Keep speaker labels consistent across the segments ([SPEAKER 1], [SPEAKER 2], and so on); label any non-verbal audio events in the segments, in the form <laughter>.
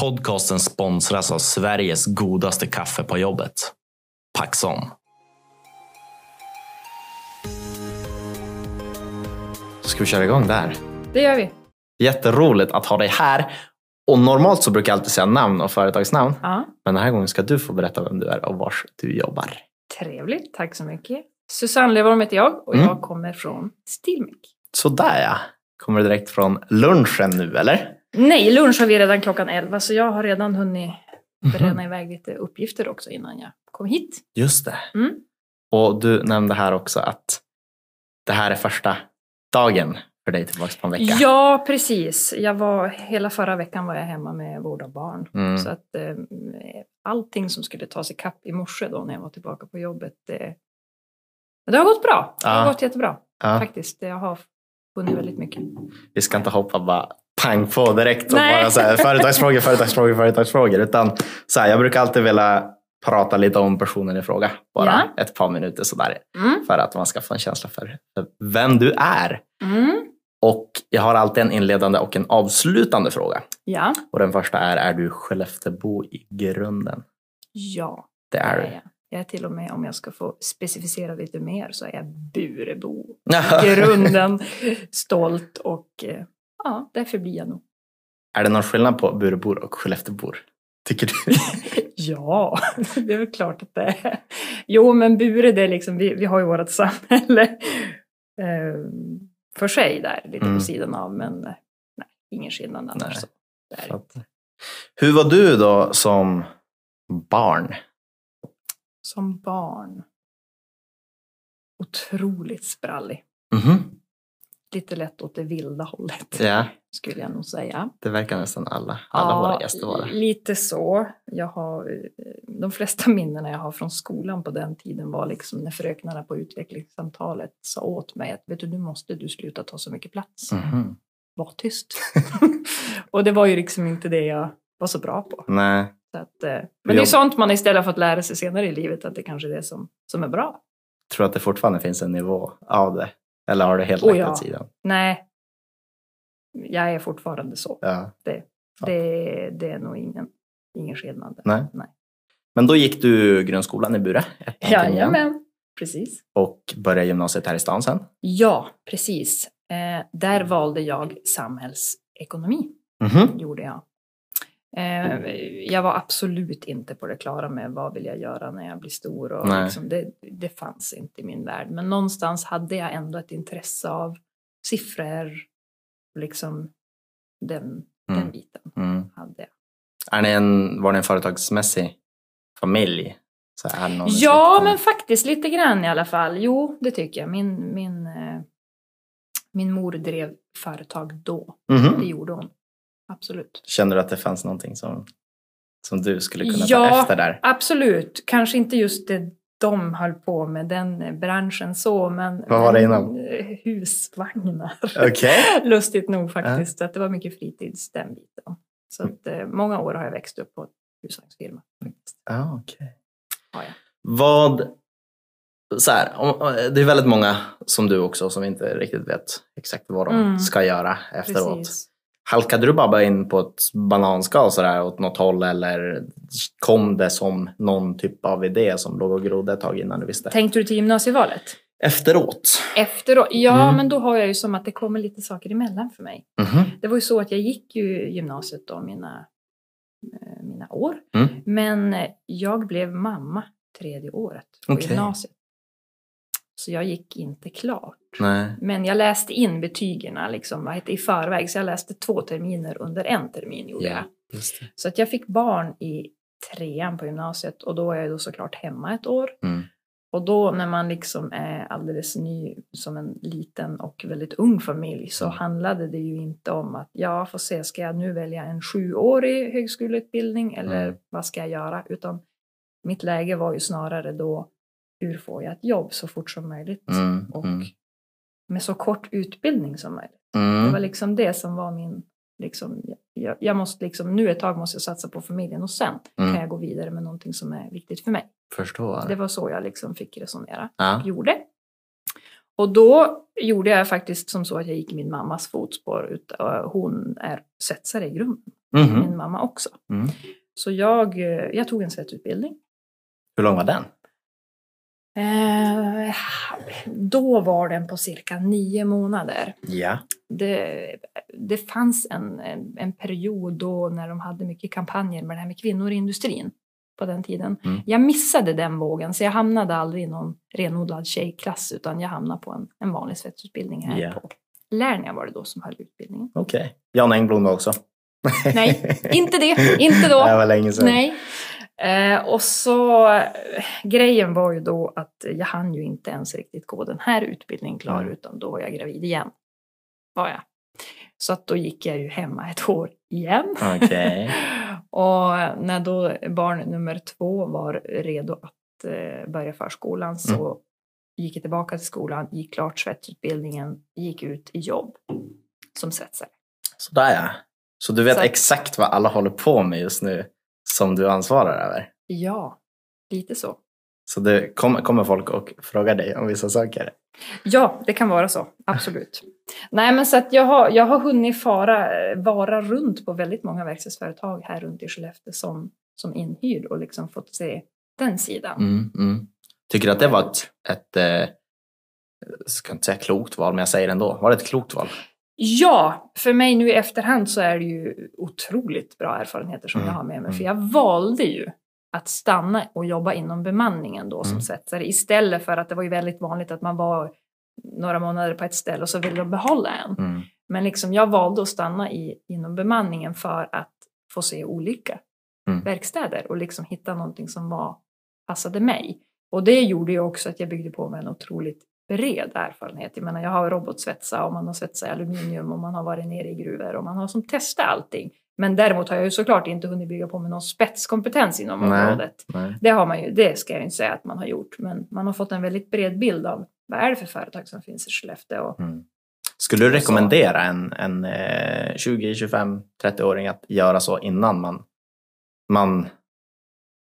[SPEAKER 1] Podcasten sponsras av Sveriges godaste kaffe på jobbet. Paxson. Ska vi köra igång där?
[SPEAKER 2] Det gör vi.
[SPEAKER 1] Jätteroligt att ha dig här. Och normalt så brukar jag alltid säga namn och företagsnamn.
[SPEAKER 2] Ja,
[SPEAKER 1] Men den här gången ska du få berätta vem du är och var du jobbar.
[SPEAKER 2] trevligt. Tack så mycket. Susanne Levorm heter jag och
[SPEAKER 1] Mm.
[SPEAKER 2] jag kommer från Stilmic.
[SPEAKER 1] Sådär ja. Kommer du direkt från lunchen nu eller?
[SPEAKER 2] Nej, lunch har vi redan klockan 11 så jag har redan hunnit
[SPEAKER 1] Mhm.
[SPEAKER 2] bränna iväg lite uppgifter också innan jag kom hit.
[SPEAKER 1] Just det.
[SPEAKER 2] Mm.
[SPEAKER 1] Och du nämnde här också att det här är första dagen för dig tillbaka på en vecka.
[SPEAKER 2] Ja, precis. Jag var, hela förra veckan var jag hemma med vård av barn.
[SPEAKER 1] Mm.
[SPEAKER 2] Så att eh, allting som skulle tas ikapp i morse då när jag var tillbaka på jobbet, eh, det har gått bra. Det har
[SPEAKER 1] Ja.
[SPEAKER 2] gått jättebra
[SPEAKER 1] Ja.
[SPEAKER 2] faktiskt. Jag har funnit väldigt mycket.
[SPEAKER 1] Vi ska inte hoppa bara pang på direkt och
[SPEAKER 2] Nej.
[SPEAKER 1] bara så här, <laughs> företagsfrågor, företagsfrågor, företagsfrågor. Utan så här, jag brukar alltid vilja prata lite om personen i fråga. Bara
[SPEAKER 2] Ja.
[SPEAKER 1] ett par minuter sådär.
[SPEAKER 2] Mm.
[SPEAKER 1] För att man ska få en känsla för vem du är.
[SPEAKER 2] Mm.
[SPEAKER 1] Och jag har alltid en inledande och en avslutande fråga.
[SPEAKER 2] Ja.
[SPEAKER 1] Och den första är, är du Skelleftebo i grunden?
[SPEAKER 2] Ja,
[SPEAKER 1] Det är du.
[SPEAKER 2] jag. Jag är till och med, om jag ska få specificera lite mer, så är jag Burebo. I <laughs> grunden stolt och eh, ja, därför blir jag nog.
[SPEAKER 1] är det någon skillnad på Burebor och Skelleftebor? Tycker du? <laughs>
[SPEAKER 2] Ja, det är väl klart att det är. Jo, men Bure, det är liksom, vi, vi har ju vårt samhälle eh, för sig där, lite
[SPEAKER 1] Mm.
[SPEAKER 2] på sidan av, men eh, nej, ingen skillnad annars. Så,
[SPEAKER 1] Hur var du då som barn?
[SPEAKER 2] Som barn, otroligt sprallig.
[SPEAKER 1] Mhm.
[SPEAKER 2] Lite lätt åt det vilda hållet,
[SPEAKER 1] Ja,
[SPEAKER 2] skulle jag nog säga.
[SPEAKER 1] det verkar nästan alla, alla våra gäster vara.
[SPEAKER 2] lite så. Jag har, eh, de flesta minnena jag har från skolan på den tiden var liksom när fröknarna på utvecklingssamtalet sa åt mig att vet du, nu måste du sluta ta så mycket plats.
[SPEAKER 1] Mhm.
[SPEAKER 2] Var tyst. <laughs> och det var ju liksom inte det jag var så bra på.
[SPEAKER 1] Nej,
[SPEAKER 2] Så att, eh, men det är sånt man istället fått lära sig senare i livet, att det kanske är det som, som är bra.
[SPEAKER 1] tror att det fortfarande finns en nivå av det? Eller har du helt
[SPEAKER 2] Oh,
[SPEAKER 1] lagt
[SPEAKER 2] ja.
[SPEAKER 1] åt sidan?
[SPEAKER 2] Nej, jag är fortfarande så.
[SPEAKER 1] Ja.
[SPEAKER 2] Det, det, det är nog ingen, ingen skillnad. där.
[SPEAKER 1] Nej.
[SPEAKER 2] Nej.
[SPEAKER 1] Men då gick du grundskolan i Bure?
[SPEAKER 2] Jajamän, precis.
[SPEAKER 1] Och började gymnasiet här i stan sen?
[SPEAKER 2] Ja, precis. Eh, där valde jag samhällsekonomi,
[SPEAKER 1] Mhm.
[SPEAKER 2] gjorde jag. Eh, jag var absolut inte på det klara med vad vill jag göra när jag blir stor. Och liksom, det, det fanns inte i min värld. Men någonstans hade jag ändå ett intresse av siffror, liksom den, den
[SPEAKER 1] Mm.
[SPEAKER 2] biten
[SPEAKER 1] Mm.
[SPEAKER 2] hade jag.
[SPEAKER 1] Är ni en, var ni en företagsmässig familj? Så är någon
[SPEAKER 2] Ja,
[SPEAKER 1] släkten?
[SPEAKER 2] men faktiskt lite grann i alla fall. Jo, det tycker jag. Min, min, eh, min mor drev företag då.
[SPEAKER 1] Mhm.
[SPEAKER 2] Det gjorde hon. Absolut.
[SPEAKER 1] Känner du att det fanns någonting som, som du skulle kunna ta
[SPEAKER 2] Ja.
[SPEAKER 1] efter där?
[SPEAKER 2] Absolut. Kanske inte just det de höll på med, den branschen så, men...
[SPEAKER 1] Vad var det innan?
[SPEAKER 2] eh, Husvagnar.
[SPEAKER 1] Okej. <laughs>
[SPEAKER 2] Lustigt nog faktiskt, att det var mycket fritids den biten. Så att, eh, många år har jag växt upp på husvagnsfirma.
[SPEAKER 1] Ah, okej.
[SPEAKER 2] Har jag.
[SPEAKER 1] Vad... Så här, det är väldigt många som du också som inte riktigt vet exakt vad de
[SPEAKER 2] Mm.
[SPEAKER 1] ska göra efteråt.
[SPEAKER 2] Precis.
[SPEAKER 1] Halkade du bara in på ett bananskal sådär åt något håll eller kom det som någon typ av idé som låg och grodde ett tag innan du visste?
[SPEAKER 2] Tänkte du till gymnasievalet?
[SPEAKER 1] Efteråt?
[SPEAKER 2] Efteråt? Ja,
[SPEAKER 1] Mm.
[SPEAKER 2] men då har jag ju som att det kommer lite saker emellan för mig.
[SPEAKER 1] Mhm.
[SPEAKER 2] Det var ju så att jag gick ju gymnasiet då, mina, eh, mina år.
[SPEAKER 1] Mm.
[SPEAKER 2] Men jag blev mamma tredje året på
[SPEAKER 1] Okej.
[SPEAKER 2] gymnasiet. Så jag gick inte klart.
[SPEAKER 1] Nej.
[SPEAKER 2] Men jag läste in betygen liksom, i förväg, så jag läste två terminer under en termin. Gjorde
[SPEAKER 1] det.
[SPEAKER 2] Så att jag fick barn i trean på gymnasiet och då var jag då såklart hemma ett år.
[SPEAKER 1] Mm.
[SPEAKER 2] Och då när man liksom är alldeles ny som en liten och väldigt ung familj så
[SPEAKER 1] Mm.
[SPEAKER 2] handlade det ju inte om att ja, får se, ska jag nu välja en sjuårig högskoleutbildning eller
[SPEAKER 1] Mm.
[SPEAKER 2] vad ska jag göra? Utan mitt läge var ju snarare då, hur får jag ett jobb så fort som möjligt
[SPEAKER 1] Mm.
[SPEAKER 2] och
[SPEAKER 1] Mm.
[SPEAKER 2] Med så kort utbildning som möjligt. Det var
[SPEAKER 1] Mm.
[SPEAKER 2] liksom det som var min, liksom, jag, jag måste liksom, nu ett tag måste jag satsa på familjen och sen
[SPEAKER 1] Mm.
[SPEAKER 2] kan jag gå vidare med någonting som är viktigt för mig.
[SPEAKER 1] Förstår.
[SPEAKER 2] Det var så jag liksom fick resonera
[SPEAKER 1] Ja.
[SPEAKER 2] och gjorde. Och då gjorde jag faktiskt som så att jag gick i min mammas fotspår. Hon är svetsare i grunden,
[SPEAKER 1] Mhm.
[SPEAKER 2] min mamma också.
[SPEAKER 1] Mm.
[SPEAKER 2] Så jag, eh, jag tog en svetsutbildning.
[SPEAKER 1] Hur lång var den?
[SPEAKER 2] Eh, då var den på cirka nio månader.
[SPEAKER 1] Ja.
[SPEAKER 2] Det, det fanns en, en, en period då när de hade mycket kampanjer med det här med kvinnor i industrin på den tiden.
[SPEAKER 1] Mm.
[SPEAKER 2] Jag missade den vågen så jag hamnade aldrig i någon renodlad tjejklass utan jag hamnade på en, en vanlig svetsutbildning här
[SPEAKER 1] Ja.
[SPEAKER 2] på Lernia var det då som höll utbildningen.
[SPEAKER 1] Okej. Jan Engblom då också?
[SPEAKER 2] Nej, inte det, inte då. <laughs>
[SPEAKER 1] Det var länge sedan.
[SPEAKER 2] Nej. Eh, och så eh, grejen var ju då att jag hann ju inte ens riktigt gå den här utbildningen klar
[SPEAKER 1] Mm.
[SPEAKER 2] utan då var jag gravid igen. Var jag. Så att då gick jag ju hemma ett år igen.
[SPEAKER 1] Okej. <laughs>
[SPEAKER 2] och när då barn nummer två var redo att eh, börja förskolan så gick jag tillbaka till skolan, gick klart svetsutbildningen, gick ut i jobb som svetsare.
[SPEAKER 1] Sådär ja. Så du vet
[SPEAKER 2] Så
[SPEAKER 1] exakt vad alla håller på med just nu som du ansvarar över?
[SPEAKER 2] Ja, lite så.
[SPEAKER 1] Så det kommer, kommer folk och frågar dig om vissa saker?
[SPEAKER 2] Ja, det kan vara så. Absolut. <laughs> Nej, men så att jag har, jag har hunnit fara, vara runt på väldigt många verkstadsföretag här runt i Skellefteå som, som inhyrd och liksom fått se den sidan.
[SPEAKER 1] Mm, mm. Tycker du att det var ett, ett eh, ska inte säga klokt val, men jag säger det ändå. Var det ett klokt val?
[SPEAKER 2] Ja, för mig nu i efterhand så är det ju otroligt bra erfarenheter som
[SPEAKER 1] Mm,
[SPEAKER 2] jag har med mig.
[SPEAKER 1] mm.
[SPEAKER 2] För jag valde ju att stanna och jobba inom bemanningen då som
[SPEAKER 1] Mm.
[SPEAKER 2] svetsare istället för att det var ju väldigt vanligt att man var några månader på ett ställe och så ville de behålla en.
[SPEAKER 1] Mm.
[SPEAKER 2] Men liksom jag valde att stanna i, inom bemanningen för att få se olika
[SPEAKER 1] Mm.
[SPEAKER 2] verkstäder och liksom hitta någonting som var, passade mig. Och det gjorde ju också att jag byggde på med en otroligt bred erfarenhet. Jag menar, jag har robotsvetsa och man har svetsat i aluminium och man har varit nere i gruvor och man har som testat allting. Men däremot har jag ju såklart inte hunnit bygga på med någon spetskompetens inom
[SPEAKER 1] Nej.
[SPEAKER 2] området.
[SPEAKER 1] Nej.
[SPEAKER 2] Det har man ju, det ska jag inte säga att man har gjort, men man har fått en väldigt bred bild av vad är det för företag som finns i Skellefteå och
[SPEAKER 1] Mm. Skulle du rekommendera en, en eh, 20, 25, 30-åring att göra så innan man, man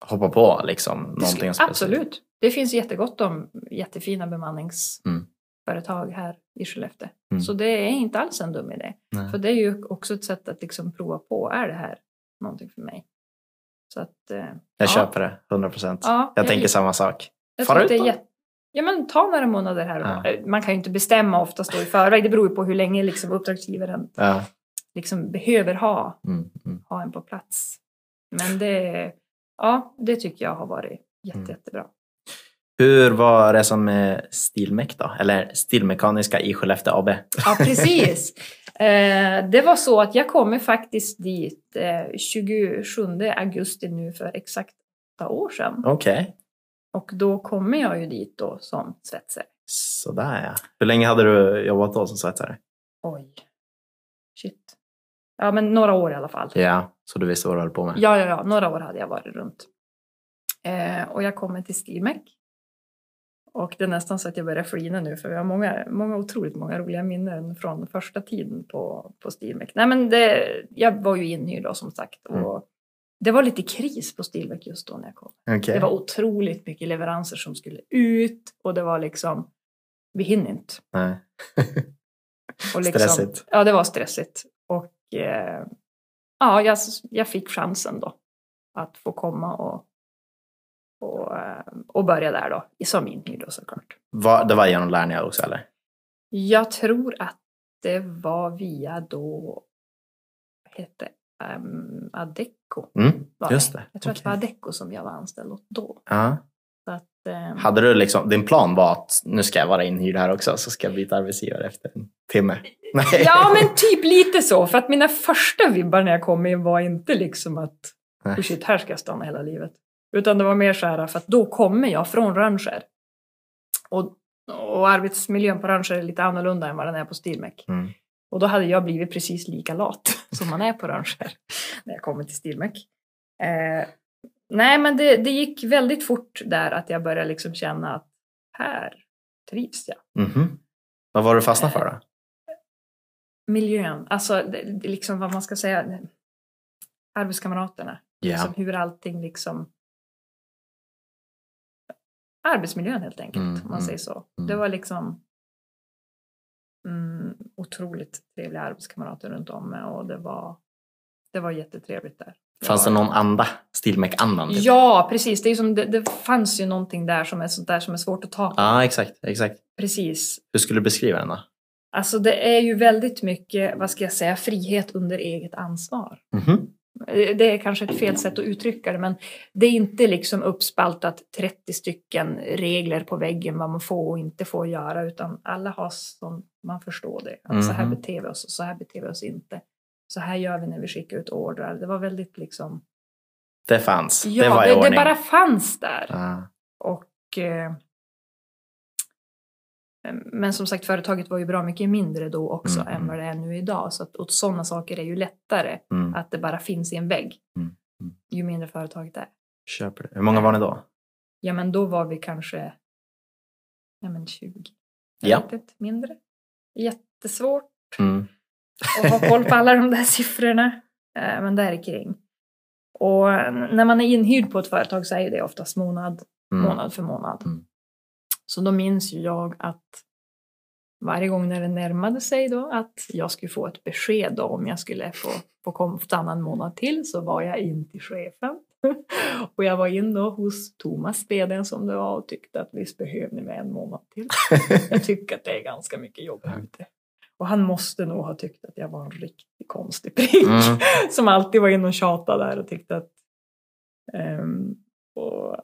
[SPEAKER 1] hoppar på liksom, någonting
[SPEAKER 2] skulle-? Absolut. Det finns jättegott om jättefina
[SPEAKER 1] Mm.
[SPEAKER 2] bemanningsföretag här i Skellefteå.
[SPEAKER 1] Mm.
[SPEAKER 2] Så det är inte alls en dum idé.
[SPEAKER 1] Nej.
[SPEAKER 2] För det är ju också ett sätt att liksom prova på, är det här någonting för mig? Så att, eh,
[SPEAKER 1] Jag
[SPEAKER 2] ja.
[SPEAKER 1] köper det, 100 procent.
[SPEAKER 2] Ja,
[SPEAKER 1] jag tänker samma sak.
[SPEAKER 2] jag det
[SPEAKER 1] ut då.
[SPEAKER 2] Ja men ta några månader här.
[SPEAKER 1] Ja.
[SPEAKER 2] Man kan ju inte bestämma oftast då i förväg. Det beror ju på hur länge liksom uppdragsgivaren
[SPEAKER 1] Ja.
[SPEAKER 2] liksom behöver ha,
[SPEAKER 1] Mm, mm.
[SPEAKER 2] ha en på plats. Men det, ja, det tycker jag har varit jätte,
[SPEAKER 1] Mm.
[SPEAKER 2] jättebra.
[SPEAKER 1] Hur var resan med Stilmek då? Eller Stilmekaniska i Skellefteå AB?
[SPEAKER 2] Ja, precis. <laughs> Eh, det var så att jag kommer faktiskt dit eh, 27 augusti nu för exakt åtta år sedan.
[SPEAKER 1] Okej,
[SPEAKER 2] Och då kommer jag ju dit då som svetsare.
[SPEAKER 1] sådär ja. Hur länge hade du jobbat då som svetsare?
[SPEAKER 2] Oj. Shit. Ja, men några år i alla fall.
[SPEAKER 1] Ja, så du visste vad du höll på med?
[SPEAKER 2] Ja, ja, ja. Några år hade jag varit runt. Eh, och jag kommer till Stilmek. Och det är nästan så att jag börjar flina nu för vi har många, många otroligt många roliga minnen från första tiden på, på Stilmek. Nej men det, jag var ju inhyrd då som sagt. Och
[SPEAKER 1] Mm.
[SPEAKER 2] Det var lite kris på Stilmek just då när jag kom.
[SPEAKER 1] Okej.
[SPEAKER 2] Det var otroligt mycket leveranser som skulle ut och det var liksom, vi hinner inte.
[SPEAKER 1] Nej. <laughs>
[SPEAKER 2] Och liksom,
[SPEAKER 1] Stressigt.
[SPEAKER 2] Ja, det var stressigt. Och eh, ja, jag, jag fick chansen då att få komma och, och, eh, och börja där då, som inhyrd då såklart.
[SPEAKER 1] Va, det var genom Lernia också eller?
[SPEAKER 2] Jag tror att det var via då, vad hette um, Adecco.
[SPEAKER 1] Mm, just det.
[SPEAKER 2] Jag tror att det var. Adecco som jag var anställd åt då. Så att, eh,
[SPEAKER 1] Hade du liksom, din plan var att nu ska jag vara inhyrd här också så ska jag byta arbetsgivare efter en timme? <laughs> Nej.
[SPEAKER 2] Ja, men typ lite så. För att mina första vibbar när jag kom in var inte liksom att oh shit, här ska jag stanna hela livet. Utan det var mer så här, för att då kommer jag från Rönnskär. Och, och arbetsmiljön på Rönnskär är lite annorlunda än vad den är på Stilmek.
[SPEAKER 1] Mm.
[SPEAKER 2] Och då hade jag blivit precis lika lat <laughs> som man är på Rönnskär <laughs> när jag kommer till Stilmek. Eh, nej, men det, det gick väldigt fort där att jag började liksom känna att här trivs jag.
[SPEAKER 1] Mhm. Vad var du fastnade för då?
[SPEAKER 2] miljön, alltså liksom vad man ska säga, arbetskamraterna.
[SPEAKER 1] Ja.
[SPEAKER 2] Liksom hur allting liksom... Arbetsmiljön helt enkelt,
[SPEAKER 1] Mm,
[SPEAKER 2] om man
[SPEAKER 1] mm,
[SPEAKER 2] säger så.
[SPEAKER 1] mm.
[SPEAKER 2] Det var liksom... mm, otroligt trevliga arbetskamrater runt om mig och det var, det var jättetrevligt där.
[SPEAKER 1] Fanns det någon anda? Stilmek-andan? Typ?
[SPEAKER 2] Ja, precis. Det, är som, det, det fanns ju någonting där som är sånt där som är svårt att ta på.
[SPEAKER 1] Ja, exakt. exakt.
[SPEAKER 2] Precis.
[SPEAKER 1] Hur skulle du beskriva den då?
[SPEAKER 2] Alltså det är ju väldigt mycket, vad ska jag säga, frihet under eget ansvar.
[SPEAKER 1] Mhm.
[SPEAKER 2] Det är kanske ett fel sätt att uttrycka det, men det är inte liksom uppspaltat 30 stycken regler på väggen vad man får och inte får göra, utan alla har som man förstår det. Att så här
[SPEAKER 1] Mhm.
[SPEAKER 2] beter vi oss och så här beter vi oss inte. Så här gör vi när vi skickar ut ordrar. Det var väldigt liksom...
[SPEAKER 1] Det fanns.
[SPEAKER 2] Ja,
[SPEAKER 1] det var i
[SPEAKER 2] det, det
[SPEAKER 1] ordning.
[SPEAKER 2] bara fanns där.
[SPEAKER 1] Ja.
[SPEAKER 2] Och, eh, men som sagt, företaget var ju bra mycket mindre då också
[SPEAKER 1] Mm,
[SPEAKER 2] än vad det är nu idag. Så att, och sådana saker är ju lättare
[SPEAKER 1] Mm.
[SPEAKER 2] att det bara finns i en vägg.
[SPEAKER 1] Mm, mm.
[SPEAKER 2] Ju mindre företaget är.
[SPEAKER 1] Köper det. Hur många var ni då?
[SPEAKER 2] Ja, men då var vi kanske ja, men 20.
[SPEAKER 1] Ja.
[SPEAKER 2] Inte, mindre. Jättesvårt
[SPEAKER 1] Mm.
[SPEAKER 2] att ha koll på alla de där siffrorna. Eh, Men där kring. Och när man är inhyrd på ett företag så är det oftast månad
[SPEAKER 1] Mm.
[SPEAKER 2] månad för månad.
[SPEAKER 1] Mm.
[SPEAKER 2] Så då minns ju jag att varje gång när det närmade sig då att jag skulle få ett besked då om jag skulle få, få komma en månad till så var jag in till chefen. <laughs> och jag var in då hos Thomas, vdn som det var och tyckte att visst behöver ni med en månad till. <laughs> jag tycker att det är ganska mycket jobb här ute. Och han måste nog ha tyckt att jag var en riktigt konstig prick
[SPEAKER 1] Mm. <laughs>
[SPEAKER 2] som alltid var inne och tjatade där och tyckte att... ehm, och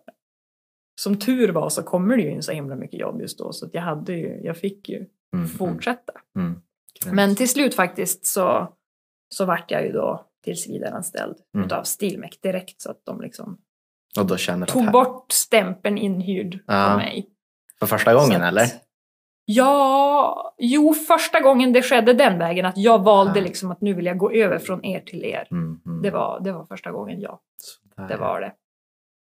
[SPEAKER 2] som tur var så kommer det ju in så himla mycket jobb just då så att jag, hade ju, jag fick ju
[SPEAKER 1] Mm.
[SPEAKER 2] fortsätta.
[SPEAKER 1] Mm.
[SPEAKER 2] Men till slut faktiskt så, så vart jag ju då tillsvidareanställd
[SPEAKER 1] Mm.
[SPEAKER 2] utav Stilmek direkt så att de liksom
[SPEAKER 1] Och då känner
[SPEAKER 2] tog
[SPEAKER 1] här-
[SPEAKER 2] bort stämpeln inhyrd
[SPEAKER 1] Ja.
[SPEAKER 2] på mig.
[SPEAKER 1] För första gången
[SPEAKER 2] att-
[SPEAKER 1] eller?
[SPEAKER 2] Ja, jo första gången det skedde den vägen att jag valde
[SPEAKER 1] Ja.
[SPEAKER 2] liksom att nu vill jag gå över från er till er.
[SPEAKER 1] Mm. Mm.
[SPEAKER 2] Det var, det var första gången, ja.
[SPEAKER 1] Sådär.
[SPEAKER 2] Det var det.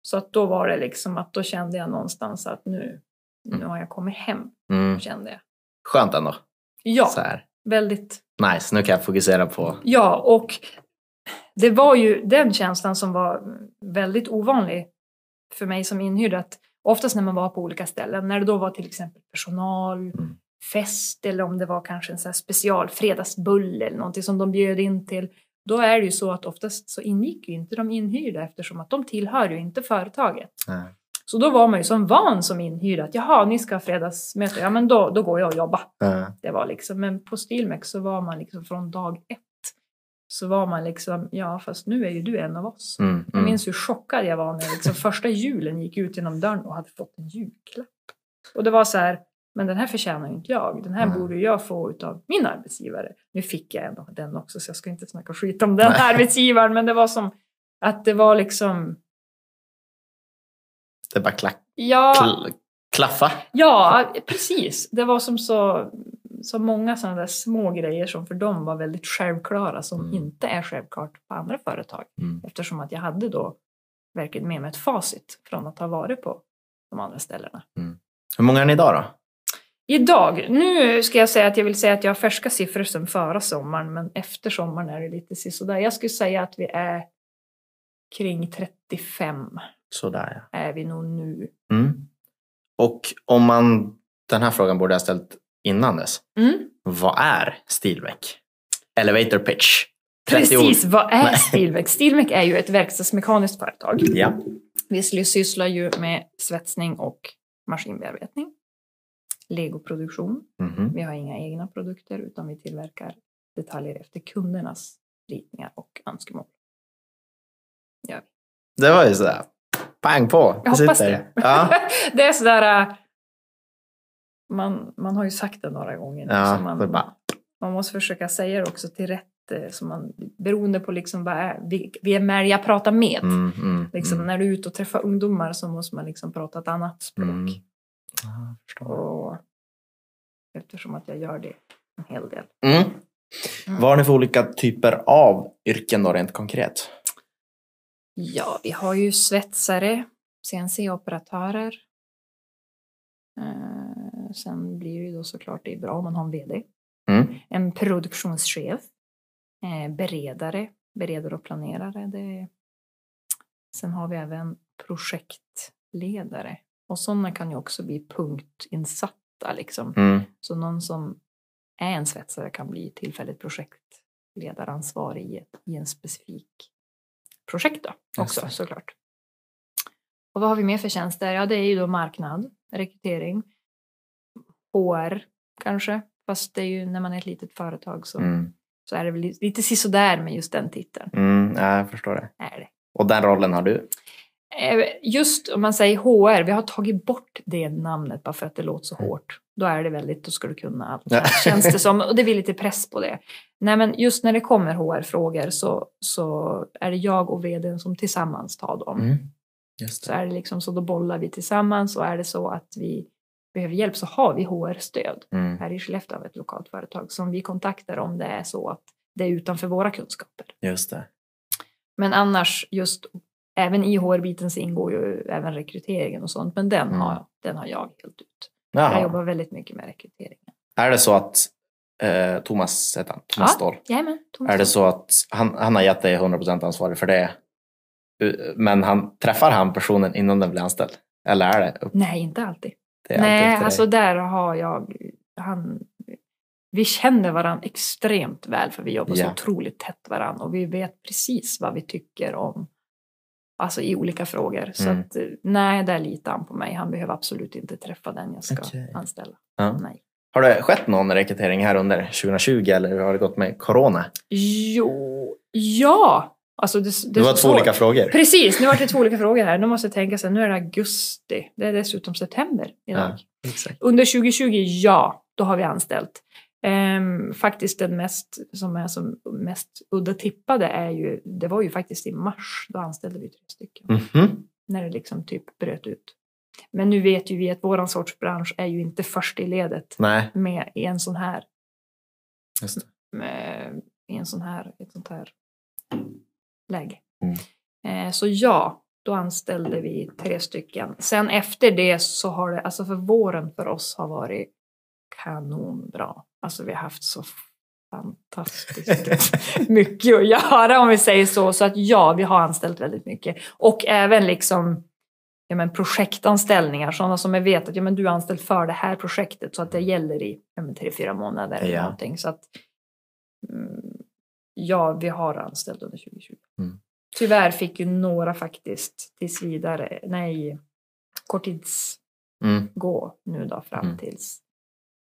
[SPEAKER 2] Så att då var det liksom att då kände jag någonstans att nu, nu
[SPEAKER 1] Mm.
[SPEAKER 2] har jag kommit hem,
[SPEAKER 1] Mm.
[SPEAKER 2] kände jag.
[SPEAKER 1] Skönt ändå.
[SPEAKER 2] Ja,
[SPEAKER 1] Så här.
[SPEAKER 2] väldigt.
[SPEAKER 1] Nice, nu kan jag fokusera på...
[SPEAKER 2] Ja, och det var ju den känslan som var väldigt ovanlig för mig som inhyrd. Att oftast när man var på olika ställen, när det då var till exempel personal,
[SPEAKER 1] Mm.
[SPEAKER 2] fest eller om det var kanske en här special fredagsbulle eller någonting som de bjöd in till. Då är det ju så att oftast så ingick ju inte de inhyrda eftersom att de tillhör ju inte företaget.
[SPEAKER 1] Nej.
[SPEAKER 2] Så då var man ju som van som inhyrd att jaha, ni ska ha fredagsmöte, ja men då, då går jag och jobbar.
[SPEAKER 1] Ja.
[SPEAKER 2] Det var liksom, men på Stilmex så var man liksom från dag ett. Så var man liksom, ja fast nu är ju du en av oss.
[SPEAKER 1] Mm.
[SPEAKER 2] Jag
[SPEAKER 1] Mm.
[SPEAKER 2] minns hur chockad jag var när liksom första julen gick ut genom dörren och hade fått en julklapp. Och det var så här, men den här förtjänar ju inte jag. Den här
[SPEAKER 1] Nej.
[SPEAKER 2] borde jag få utav min arbetsgivare. Nu fick jag ändå den också så jag ska inte snacka skit om den <laughs> arbetsgivaren. Men det var som att det var liksom,
[SPEAKER 1] Det bara klack,
[SPEAKER 2] ja,
[SPEAKER 1] kl- klaffa.
[SPEAKER 2] Ja, precis. Det var som så, så många sådana där små grejer som för dem var väldigt självklara som
[SPEAKER 1] Mm.
[SPEAKER 2] inte är självklart på andra företag.
[SPEAKER 1] Mm.
[SPEAKER 2] Eftersom att jag hade då verkligen med mig ett facit från att ha varit på de andra ställena.
[SPEAKER 1] Hur många är ni idag då?
[SPEAKER 2] Idag, nu ska jag säga att jag vill säga att jag har färska siffror sedan förra sommaren men efter sommaren är det lite sisådär. Jag skulle säga att vi är kring 35
[SPEAKER 1] Sådär
[SPEAKER 2] är vi nog nu.
[SPEAKER 1] ja. Mm. Och om man... Den här frågan borde jag ha ställt innan dess.
[SPEAKER 2] Mm.
[SPEAKER 1] Vad är Stilmek? Elevator pitch. 30 ord.
[SPEAKER 2] Precis, vad är. Stilmek? Stilmek är ju ett verkstadsmekaniskt företag.
[SPEAKER 1] Ja.
[SPEAKER 2] Vi sysslar ju med svetsning och maskinbearbetning. Legoproduktion.
[SPEAKER 1] Mhm.
[SPEAKER 2] Vi har inga egna produkter utan vi tillverkar detaljer efter kundernas ritningar och önskemål.
[SPEAKER 1] Det var ju sådär. Pang på.
[SPEAKER 2] Jag hoppas
[SPEAKER 1] Sitter.
[SPEAKER 2] det.
[SPEAKER 1] Ja. <laughs>
[SPEAKER 2] det är sådär... äh, Man, man har ju sagt det några gånger. nu,
[SPEAKER 1] Ja,
[SPEAKER 2] så man,
[SPEAKER 1] det bara-
[SPEAKER 2] man måste försöka säga det också till rätt. eh, Så man, beroende på liksom vad är, vi, vem är det jag pratar med.
[SPEAKER 1] Mm, mm,
[SPEAKER 2] Liksom,
[SPEAKER 1] mm.
[SPEAKER 2] När du är ute och träffar ungdomar så måste man liksom prata ett annat språk.
[SPEAKER 1] Mm. Förstår.
[SPEAKER 2] Och eftersom att jag gör det en hel del.
[SPEAKER 1] Mm. Vad har ni för olika typer av yrken då rent konkret?
[SPEAKER 2] Ja, vi har ju svetsare, CNC-operatörer. Eh, sen blir det ju då såklart det är bra om man har en VD.
[SPEAKER 1] Mm.
[SPEAKER 2] En produktionschef. Eh, beredare, beredare och planerare. Det Sen har vi även projektledare. Och sådana kan ju också bli punktinsatta liksom.
[SPEAKER 1] Mm.
[SPEAKER 2] Så någon som är en svetsare kan bli tillfälligt projektledaransvarig i, ett, i en specifik projekt då också
[SPEAKER 1] Just
[SPEAKER 2] såklart. Och vad har vi mer för tjänster? Ja, det är ju då marknad, rekrytering, HR kanske. Fast det är ju när man är ett litet företag så,
[SPEAKER 1] Mm.
[SPEAKER 2] så är det väl lite sisådär med just den titeln.
[SPEAKER 1] Mm, ja, jag förstår det.
[SPEAKER 2] Är det.
[SPEAKER 1] Och den rollen har du?
[SPEAKER 2] Eh, Just om man säger HR, vi har tagit bort det namnet bara för att det låter så
[SPEAKER 1] Mm.
[SPEAKER 2] hårt. Då är det väldigt, då ska du kunna allt.
[SPEAKER 1] Ja. <laughs>
[SPEAKER 2] Känns det som, och det blir lite press på det. Nej men just när det kommer HR-frågor så, så är det jag och vdn som tillsammans tar dem.
[SPEAKER 1] Mm.
[SPEAKER 2] Så är det liksom så då bollar vi tillsammans och är det så att vi behöver hjälp så har vi HR-stöd.
[SPEAKER 1] Mm.
[SPEAKER 2] Här i Skellefteå vi ett lokalt företag som vi kontaktar om det är så att det är utanför våra kunskaper.
[SPEAKER 1] Just det.
[SPEAKER 2] Men annars just även i HR-biten så ingår ju även rekryteringen och sånt. Men den,
[SPEAKER 1] Mm.
[SPEAKER 2] har, den har jag helt ut. Jag
[SPEAKER 1] Jaha.
[SPEAKER 2] jobbar väldigt mycket med rekryteringen.
[SPEAKER 1] Är det så att eh, Thomas heter han, Thomas
[SPEAKER 2] Ja.
[SPEAKER 1] Ståhl.
[SPEAKER 2] Jajamän, Thomas.
[SPEAKER 1] Är det så att han, han har gett dig 100% ansvarig för det? Men han, träffar han personen innan den blir anställd? Eller är det upp,
[SPEAKER 2] Nej, inte alltid. Nej, alltså där har jag... Han, vi känner varandra extremt väl för vi jobbar så
[SPEAKER 1] Ja.
[SPEAKER 2] otroligt tätt varandra och vi vet precis vad vi tycker om Alltså i olika frågor. Så
[SPEAKER 1] Mm.
[SPEAKER 2] att, eh, nej, där litar han på mig. Han behöver absolut inte träffa den jag ska
[SPEAKER 1] Okej.
[SPEAKER 2] anställa.
[SPEAKER 1] Ja.
[SPEAKER 2] Nej.
[SPEAKER 1] Har det skett någon rekrytering här under 2020 eller har det gått med corona?
[SPEAKER 2] Jo, ja! Alltså det, det,
[SPEAKER 1] Det var två
[SPEAKER 2] så-
[SPEAKER 1] olika frågor.
[SPEAKER 2] Precis, nu var det två olika frågor här. Nu måste jag tänka sig, nu är det augusti. Det är dessutom september idag.
[SPEAKER 1] Ja, exakt.
[SPEAKER 2] Under 2020, ja, då har vi anställt. Ehm, faktiskt den mest, som är som mest udda tippade är ju, det var ju faktiskt i mars, då anställde vi tre stycken.
[SPEAKER 1] Mhm.
[SPEAKER 2] När det liksom typ bröt ut. Men nu vet ju vi att våran sorts bransch är ju inte först i ledet
[SPEAKER 1] Nej,
[SPEAKER 2] med i en sån här, med, i en sån här, ett sånt här läge.
[SPEAKER 1] Mm.
[SPEAKER 2] Eh, så ja, då anställde vi tre stycken. Sen efter det så har det, alltså för våren för oss har varit kanonbra. Alltså vi har haft så fantastiskt <laughs> mycket att göra om vi säger så. Så att ja, vi har anställt väldigt mycket. Och även liksom ja, men projektanställningar, sådana som jag vet att ja, men du är anställd för det här projektet så att det gäller i ja, men tre, fyra månader eller
[SPEAKER 1] Ja.
[SPEAKER 2] någonting. Så att, mm, ja, vi har anställt under 2020.
[SPEAKER 1] Mm.
[SPEAKER 2] Tyvärr fick ju några faktiskt tills vidare, nej, korttids
[SPEAKER 1] Mm.
[SPEAKER 2] gå nu då fram
[SPEAKER 1] Mm.
[SPEAKER 2] tills.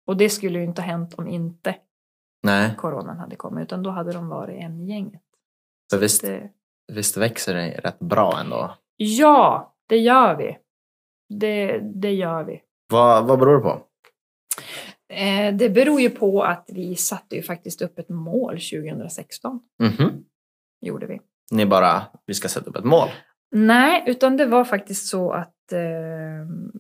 [SPEAKER 2] Och det skulle ju inte ha hänt om inte
[SPEAKER 1] Nej,
[SPEAKER 2] coronan hade kommit, utan då hade de varit en gänget.
[SPEAKER 1] för visst,
[SPEAKER 2] Det,
[SPEAKER 1] visst växer det rätt bra ändå.
[SPEAKER 2] ja, det gör vi. Det, det gör vi.
[SPEAKER 1] Vad, vad beror det på?
[SPEAKER 2] Eh, det beror ju på att vi satte ju faktiskt upp ett mål 2016.
[SPEAKER 1] Mhm.
[SPEAKER 2] Gjorde vi.
[SPEAKER 1] Ni bara, vi ska sätta upp ett mål.
[SPEAKER 2] Nej, utan det var faktiskt så att eh,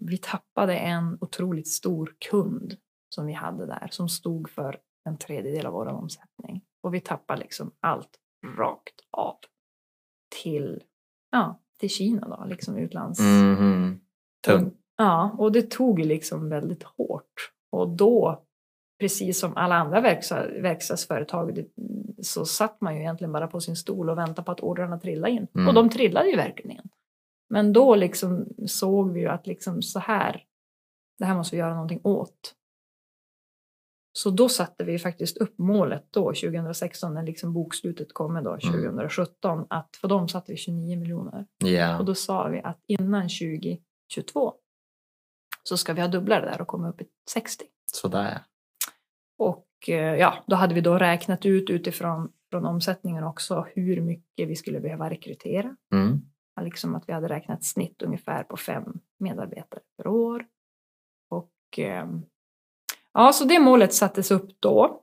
[SPEAKER 2] vi tappade en otroligt stor kund som vi hade där som stod för en tredjedel av vår omsättning. Och vi tappade liksom allt rakt av till, ja, till Kina då, liksom utlands...
[SPEAKER 1] Mhm. Tungt.
[SPEAKER 2] Ja, och det tog liksom väldigt hårt. Och då, precis som alla andra verksta, verkstadsföretag, så satt man ju egentligen bara på sin stol och väntade på att ordrarna trillade in.
[SPEAKER 1] Mm.
[SPEAKER 2] Och de trillade ju verkligen in. Men då liksom såg vi ju att liksom så här, det här måste vi göra någonting åt. Så då satte vi faktiskt upp målet då, 2016, när liksom bokslutet kommer då, 2017, att för dem satte vi 29 miljoner.
[SPEAKER 1] Ja.
[SPEAKER 2] Och då sa vi att innan 2022 så ska vi ha dubbla det där och komma upp i 60.
[SPEAKER 1] Sådär.
[SPEAKER 2] Och eh, ja, då hade vi då räknat ut utifrån från omsättningen också hur mycket vi skulle behöva rekrytera.
[SPEAKER 1] Mm.
[SPEAKER 2] Liksom att vi hade räknat snitt ungefär på fem medarbetare per år. Och ehm, ja, så det målet sattes upp då.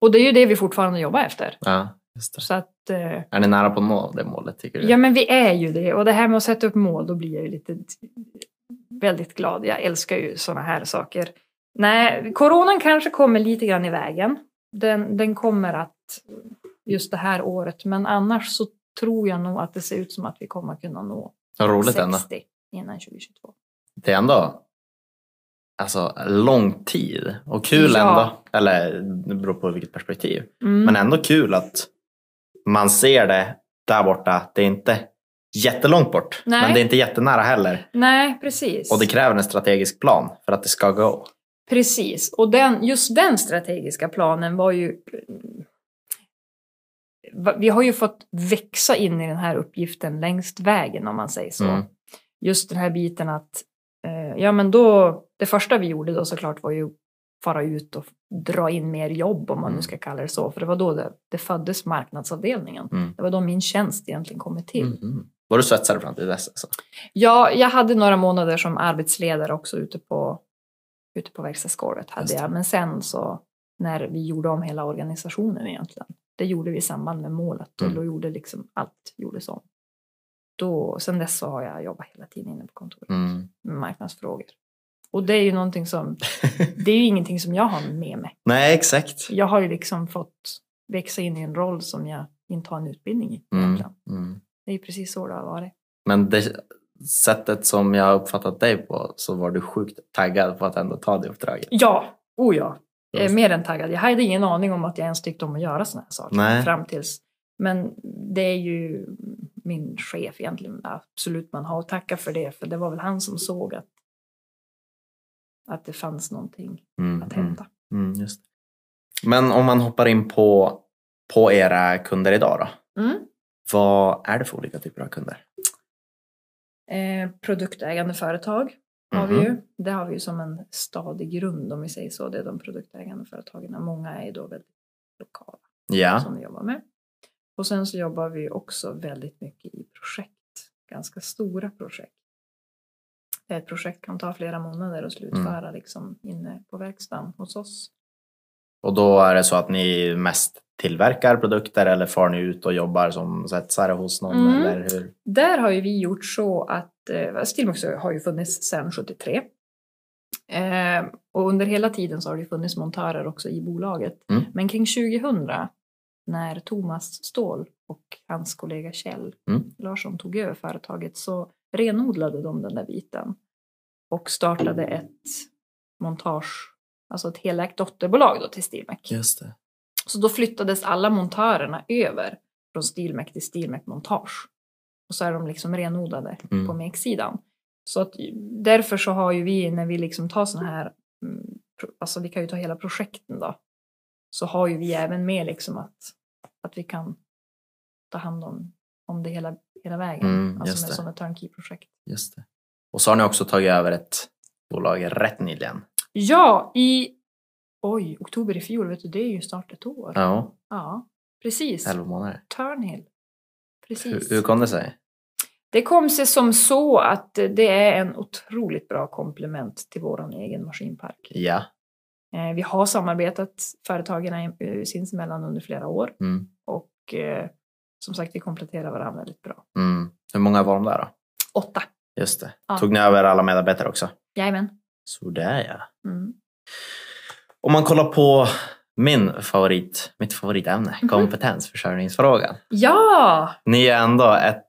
[SPEAKER 2] Och det är ju det vi fortfarande jobbar efter.
[SPEAKER 1] Ja, just det.
[SPEAKER 2] Så att eh,
[SPEAKER 1] Är ni nära på att nå det målet tycker du?
[SPEAKER 2] Ja, men vi är ju det. Och det här med att sätta upp mål, då blir jag ju lite väldigt glad. Jag älskar ju sådana här saker. Nej, coronan kanske kommer lite grann i vägen. Den, den kommer att just det här året. Men annars så tror jag nog att det ser ut som att vi kommer kunna nå
[SPEAKER 1] roligt
[SPEAKER 2] 60
[SPEAKER 1] ändå.
[SPEAKER 2] innan 2022.
[SPEAKER 1] Det är ändå alltså, lång tid och kul
[SPEAKER 2] Ja.
[SPEAKER 1] ändå. Eller det beror på vilket perspektiv.
[SPEAKER 2] Mm.
[SPEAKER 1] Men ändå kul att man ser det där borta. Det är inte jättelångt bort,
[SPEAKER 2] Nej.
[SPEAKER 1] men det är inte jättenära heller.
[SPEAKER 2] Nej, precis.
[SPEAKER 1] Och det kräver en strategisk plan för att det ska gå.
[SPEAKER 2] Precis, och den, just den strategiska planen var ju... Vi har ju fått växa in i den här uppgiften längst vägen om man säger så.
[SPEAKER 1] Mm.
[SPEAKER 2] Just den här biten att, ja men då, det första vi gjorde då såklart var ju fara ut och dra in mer jobb om man nu
[SPEAKER 1] Mm.
[SPEAKER 2] ska kalla det så. För det var då det, det föddes marknadsavdelningen.
[SPEAKER 1] Mm.
[SPEAKER 2] Det var då min tjänst egentligen kom till.
[SPEAKER 1] Mhm. Var du svetsare fram till dess? Alltså?
[SPEAKER 2] Ja, jag hade några månader som arbetsledare också ute på, ute på verkstadsgolvet. Hade jag. Men sen så när vi gjorde om hela organisationen egentligen. Det gjorde vi i samband med målet och
[SPEAKER 1] Mm.
[SPEAKER 2] då gjorde liksom allt gjordes om. Då, sen dess så har jag jobbat hela tiden inne på kontoret
[SPEAKER 1] Mm.
[SPEAKER 2] med marknadsfrågor. Och det är ju någonting som, det är ju ingenting som jag har med mig. <laughs>
[SPEAKER 1] Nej, exakt.
[SPEAKER 2] Jag har ju liksom fått växa in i en roll som jag inte har en utbildning i
[SPEAKER 1] Mm. Mm.
[SPEAKER 2] Det är ju precis så det har varit.
[SPEAKER 1] Men det sättet som jag har uppfattat dig på så var du sjukt taggad på att ändå ta det uppdraget.
[SPEAKER 2] Ja, oh ja.
[SPEAKER 1] Just.
[SPEAKER 2] mer än taggad. Jag hade ingen aning om att jag ens tyckte om att göra såna här saker.
[SPEAKER 1] Nej.
[SPEAKER 2] Fram tills. Men det är ju min chef egentligen. Absolut, man har att tacka för det. För det var väl han som såg att, att det fanns någonting
[SPEAKER 1] Mm.
[SPEAKER 2] att
[SPEAKER 1] Mm.
[SPEAKER 2] hämta.
[SPEAKER 1] Mm, just. Men om man hoppar in på, på era kunder idag då?
[SPEAKER 2] Mm.
[SPEAKER 1] Vad är det för olika typer av kunder?
[SPEAKER 2] Eh, produktägande företag har vi
[SPEAKER 1] Mhm.
[SPEAKER 2] ju. Det har vi ju som en stadig grund om vi säger så. Det är de produktägande företagen. Många är ju då väldigt lokala.
[SPEAKER 1] Ja.
[SPEAKER 2] som vi jobbar med. Och sen så jobbar vi också väldigt mycket i projekt, ganska stora projekt. Ett projekt kan ta flera månader att slutföra
[SPEAKER 1] Mm.
[SPEAKER 2] liksom inne på verkstaden hos oss.
[SPEAKER 1] Och då är det så att ni mest tillverkar produkter eller far ni ut och jobbar som svetsare hos någon?
[SPEAKER 2] Mm.
[SPEAKER 1] Eller hur?
[SPEAKER 2] Där har ju vi gjort så att eh, Stilmax har ju funnits sedan 73. Eh, och under hela tiden så har det funnits montörer också i bolaget.
[SPEAKER 1] Mm.
[SPEAKER 2] Men kring 2000 när Thomas Ståhl och hans kollega Kjell
[SPEAKER 1] Mm.
[SPEAKER 2] Larsson tog över företaget så renodlade de den där biten och startade ett montage, alltså ett helägt dotterbolag då till Stilmek.
[SPEAKER 1] Just det.
[SPEAKER 2] Så då flyttades alla montörerna över från Stilmek till Stilmek Montage. Och så är de liksom renodlade
[SPEAKER 1] Mm.
[SPEAKER 2] på MEX-sidan. Så att därför så har ju vi, när vi liksom tar sådana här, mm, alltså vi kan ju ta hela projekten då, så har ju vi även med liksom att, att vi kan ta hand om, om det hela, hela vägen.
[SPEAKER 1] Mm,
[SPEAKER 2] alltså med sådana turnkey-projekt.
[SPEAKER 1] Just det. Och så har ni också tagit över ett bolag rätt nyligen.
[SPEAKER 2] Ja, i oj, oktober i fjol, vet du, det är ju snart ett år.
[SPEAKER 1] Ja,
[SPEAKER 2] Ja, precis.
[SPEAKER 1] 11 månader.
[SPEAKER 2] Turnhill. Precis.
[SPEAKER 1] Hur, hur kom det sig?
[SPEAKER 2] Det kom sig som så att det är en otroligt bra komplement till vår egen maskinpark.
[SPEAKER 1] Ja.
[SPEAKER 2] Eh, Vi har samarbetat företagen eh, sinsemellan under flera år
[SPEAKER 1] Mm.
[SPEAKER 2] och eh, som sagt vi kompletterar varandra väldigt bra.
[SPEAKER 1] Mm. Hur många var de där då?
[SPEAKER 2] Åtta.
[SPEAKER 1] Just det.
[SPEAKER 2] Ja.
[SPEAKER 1] Tog ni över alla medarbetare också?
[SPEAKER 2] Jajamän.
[SPEAKER 1] Så där ja.
[SPEAKER 2] Mm.
[SPEAKER 1] Om man kollar på min favorit, mitt favoritämne,
[SPEAKER 2] Mhm.
[SPEAKER 1] kompetensförsörjningsfrågan.
[SPEAKER 2] Ja!
[SPEAKER 1] Ni är ändå ett,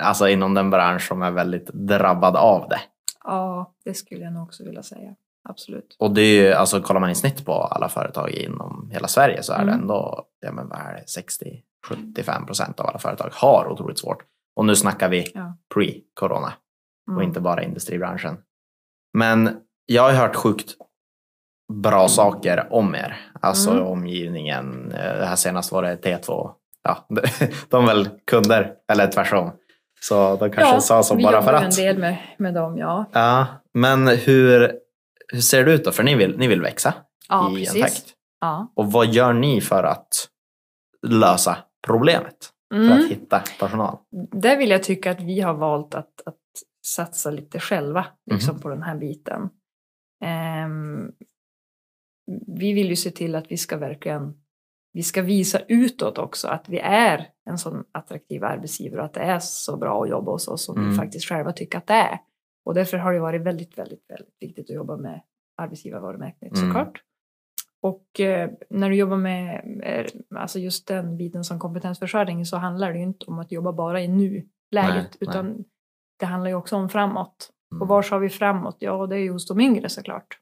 [SPEAKER 1] alltså inom den bransch som är väldigt drabbad av det.
[SPEAKER 2] Ja, det skulle jag nog också vilja säga. Absolut.
[SPEAKER 1] Och det är ju, alltså kollar man i snitt på alla företag inom hela Sverige så är det
[SPEAKER 2] Mm.
[SPEAKER 1] ändå, ja men vad är det, 60-75 procent av alla företag har otroligt svårt. Och nu snackar vi
[SPEAKER 2] Ja.
[SPEAKER 1] pre-corona och
[SPEAKER 2] Mm.
[SPEAKER 1] inte bara industribranschen. Men jag har hört sjukt bra saker om er. Alltså
[SPEAKER 2] Mm.
[SPEAKER 1] omgivningen. Eh, Det här senast var det T2. Ja, <laughs> de är väl kunder, eller tvärtom. Så de kanske sa så
[SPEAKER 2] vi
[SPEAKER 1] bara
[SPEAKER 2] jobbar
[SPEAKER 1] för att.
[SPEAKER 2] en del med, med dem, ja.
[SPEAKER 1] Ja, men hur, hur ser det ut då? För ni vill, ni vill växa
[SPEAKER 2] Ja,
[SPEAKER 1] i
[SPEAKER 2] precis.
[SPEAKER 1] en takt.
[SPEAKER 2] Ja.
[SPEAKER 1] Och vad gör ni för att lösa problemet? För
[SPEAKER 2] Mm.
[SPEAKER 1] att hitta personal?
[SPEAKER 2] Där vill jag tycka att vi har valt att, att satsa lite själva liksom,
[SPEAKER 1] Mhm.
[SPEAKER 2] på den här biten. Ehm, vi vill ju se till att vi ska verkligen vi ska visa utåt också att vi är en sån attraktiv arbetsgivare och att det är så bra att jobba hos oss som
[SPEAKER 1] Mm.
[SPEAKER 2] vi faktiskt själva tycker att det är. Och därför har det varit väldigt, väldigt, väldigt viktigt att jobba med arbetsgivarvarumärket
[SPEAKER 1] Mm.
[SPEAKER 2] såklart. Och eh, när du jobbar med eh, alltså just den biten som kompetensförsörjning så handlar det ju inte om att jobba bara i nuläget
[SPEAKER 1] Nej,
[SPEAKER 2] utan det handlar ju också om framåt.
[SPEAKER 1] Mm.
[SPEAKER 2] Och var har vi framåt? Ja, det är ju hos de yngre såklart.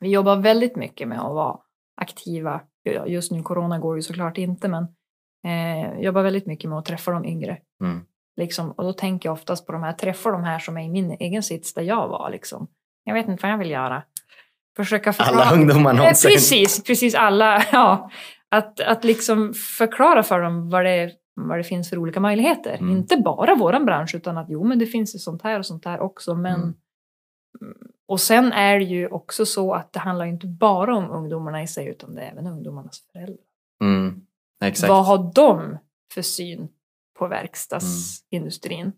[SPEAKER 2] Vi jobbar väldigt mycket med att vara aktiva. Just nu, corona går ju såklart inte, men eh, jobbar väldigt mycket med att träffa de yngre.
[SPEAKER 1] Mm.
[SPEAKER 2] Liksom, och då tänker jag oftast på de här, träffa de här som är i min egen sits där jag var. Liksom. Jag vet inte vad jag vill göra. försöka förklara.
[SPEAKER 1] Alla ungdomar
[SPEAKER 2] Eh,
[SPEAKER 1] någonsin.
[SPEAKER 2] Precis, precis alla. <laughs> Ja. Att, att liksom förklara för dem vad det, vad det finns för olika möjligheter.
[SPEAKER 1] Mm.
[SPEAKER 2] Inte bara våran bransch utan att jo men det finns ju sånt här och sånt här också. Men,
[SPEAKER 1] Mm.
[SPEAKER 2] Och sen är det ju också så att det handlar inte bara om ungdomarna i sig utan det är även ungdomarnas föräldrar.
[SPEAKER 1] Mm. Exakt.
[SPEAKER 2] Vad har de för syn på verkstadsindustrin?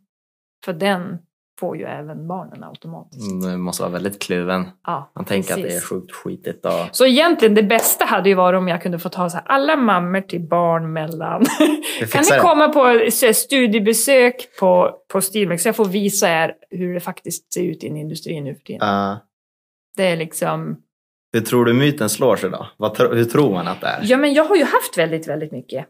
[SPEAKER 2] För den får ju även barnen automatiskt.
[SPEAKER 1] Mm, Det måste vara väldigt kluven.
[SPEAKER 2] Ja,
[SPEAKER 1] Man tänker att det är
[SPEAKER 2] precis.
[SPEAKER 1] sjukt skitigt. Och...
[SPEAKER 2] Så egentligen det bästa hade ju varit om jag kunde få ta så här, alla mammor till barn mellan. <laughs> Kan ni komma på studiebesök på, på Stilmex så jag får visa er hur det faktiskt ser ut i en industri nu för tiden.
[SPEAKER 1] Ja.
[SPEAKER 2] Det är liksom...
[SPEAKER 1] hur tror du myten slår sig då? Vad hur tror man att det är?
[SPEAKER 2] Ja, men jag har ju haft väldigt, väldigt mycket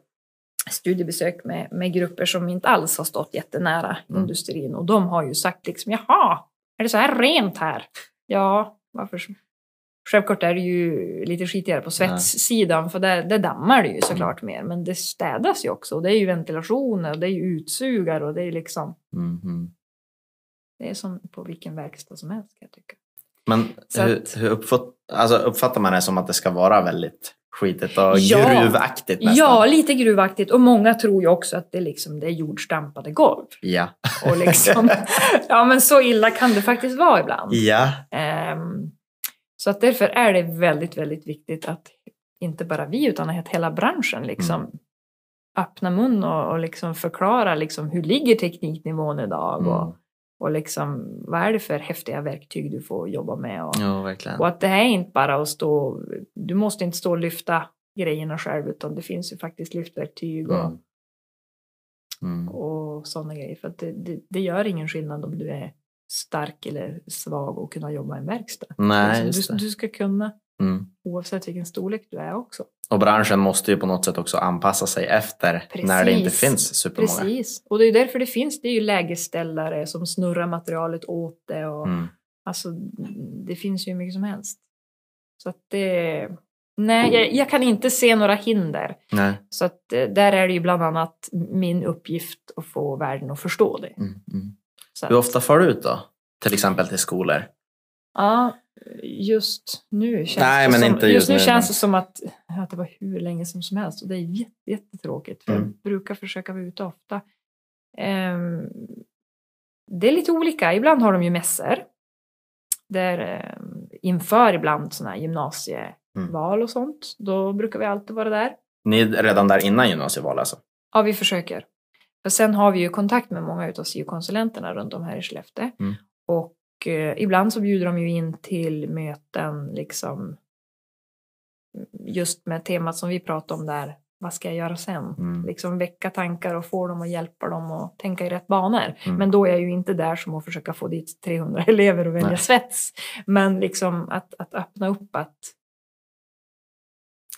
[SPEAKER 2] studiebesök med, med grupper som inte alls har stått jättenära
[SPEAKER 1] Mm.
[SPEAKER 2] industrin och de har ju sagt liksom jaha, är det så här rent här? Ja, varför? Självklart är det ju lite skitigare på svetssidan för där, där dammar det ju såklart mer men det städas ju också och det är ju ventilation och det är ju utsugare och det är liksom
[SPEAKER 1] Mm, mm.
[SPEAKER 2] det är som på vilken verkstad som helst kan jag tycka.
[SPEAKER 1] Men hur,
[SPEAKER 2] att-
[SPEAKER 1] hur uppfatt, alltså uppfattar man det som att det ska vara väldigt skitigt och
[SPEAKER 2] Ja.
[SPEAKER 1] gruvaktigt nästan?
[SPEAKER 2] Ja, lite gruvaktigt och många tror ju också att det, liksom, det är jordstampade golv.
[SPEAKER 1] Ja.
[SPEAKER 2] Och liksom, <laughs> ja men så illa kan det faktiskt vara ibland.
[SPEAKER 1] Ja.
[SPEAKER 2] Ehm, så att därför är det väldigt, väldigt viktigt att inte bara vi utan att hela branschen liksom
[SPEAKER 1] Mm.
[SPEAKER 2] öppnar mun och, och liksom förklarar liksom hur ligger tekniknivån idag och,
[SPEAKER 1] Mm.
[SPEAKER 2] Och liksom, vad är det för häftiga verktyg du får jobba med. Och,
[SPEAKER 1] Ja,
[SPEAKER 2] och att det här är inte bara att stå, du måste inte stå och lyfta grejerna själv utan det finns ju faktiskt lyftverktyg och,
[SPEAKER 1] Mm. Mm.
[SPEAKER 2] och sådana grejer. För det, det, det gör ingen skillnad om du är stark eller svag och kunna jobba i en verkstad.
[SPEAKER 1] Nej, just
[SPEAKER 2] du, du ska kunna
[SPEAKER 1] Mm.
[SPEAKER 2] oavsett vilken storlek du är också.
[SPEAKER 1] Och branschen måste ju på något sätt också anpassa sig efter när det inte
[SPEAKER 2] Precis.
[SPEAKER 1] finns supermånga.
[SPEAKER 2] Precis. Och det är därför det finns det är ju lägesställare som snurrar materialet åt det. Och,
[SPEAKER 1] Mm.
[SPEAKER 2] Alltså, det finns ju hur mycket som helst. Så att det... Nej, jag, jag kan inte se några hinder.
[SPEAKER 1] Nej.
[SPEAKER 2] Så att eh, där är det ju bland annat min uppgift att få världen att förstå det.
[SPEAKER 1] Mm. Mm. Hur ofta far du ut då? Till exempel till skolor?
[SPEAKER 2] Ja, just nu känns,
[SPEAKER 1] Nej,
[SPEAKER 2] det,
[SPEAKER 1] men
[SPEAKER 2] som,
[SPEAKER 1] inte
[SPEAKER 2] just
[SPEAKER 1] just
[SPEAKER 2] nu känns det som att, att det var hur länge som, som helst och det är jätte, jättetråkigt. För
[SPEAKER 1] Mm.
[SPEAKER 2] Jag brukar försöka vara ute ofta. Ehm, det är lite olika. Ibland har de ju mässor. Där ehm, inför ibland sådana här gymnasieval och sånt. Då brukar vi alltid vara där.
[SPEAKER 1] Ni är redan där innan gymnasieval alltså?
[SPEAKER 2] Ja, vi försöker. För sen har vi ju kontakt med många utav SIO-konsulenterna runt om här i Skellefteå.
[SPEAKER 1] Mm.
[SPEAKER 2] Och eh, ibland så bjuder de ju in till möten liksom just med temat som vi pratade om där. Vad ska jag göra sen?
[SPEAKER 1] Mm.
[SPEAKER 2] Liksom väcka tankar och få dem att hjälpa dem att tänka i rätt banor.
[SPEAKER 1] Mm.
[SPEAKER 2] Men då är jag ju inte där som att försöka få dit 300 <laughs> elever och välja
[SPEAKER 1] Nej.
[SPEAKER 2] svets. Men liksom att, att öppna upp att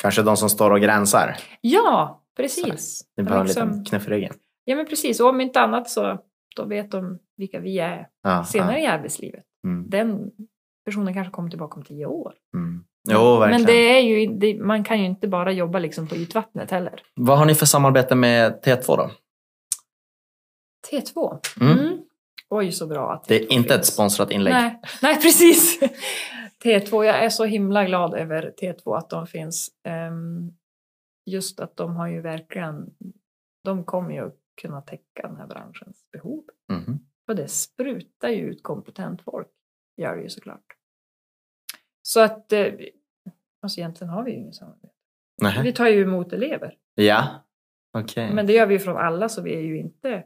[SPEAKER 1] Kanske de som står och gränsar?
[SPEAKER 2] ja, precis.
[SPEAKER 1] Ni behöver en
[SPEAKER 2] Liksom-
[SPEAKER 1] liten knuff i ryggen?
[SPEAKER 2] Ja men precis, och om inte annat så då vet de vilka vi är
[SPEAKER 1] Ja,
[SPEAKER 2] senare
[SPEAKER 1] ja.
[SPEAKER 2] i arbetslivet.
[SPEAKER 1] Mm.
[SPEAKER 2] Den personen kanske kommer tillbaka om tio år.
[SPEAKER 1] Mm. Jo.
[SPEAKER 2] Men det är ju, det, man kan ju inte bara jobba liksom på ytvattnet heller.
[SPEAKER 1] Vad har ni för samarbete med T2 då?
[SPEAKER 2] T2.
[SPEAKER 1] Mm.
[SPEAKER 2] Mm. Oj, så bra att
[SPEAKER 1] Det
[SPEAKER 2] T2
[SPEAKER 1] är inte ett
[SPEAKER 2] finns.
[SPEAKER 1] sponsrat inlägg.
[SPEAKER 2] Nej, nej, <laughs> precis. T2, jag är så himla glad över T2 att de finns. Ehm, just att de har ju verkligen, de kommer ju kunna täcka den här branschens behov.
[SPEAKER 1] Mhm.
[SPEAKER 2] För det sprutar ju ut kompetent folk, gör det ju såklart. Så att, eh, alltså egentligen har vi ju inget samarbete. Vi tar ju emot elever,
[SPEAKER 1] Ja, okej.
[SPEAKER 2] men det gör vi ju från alla så vi är ju inte,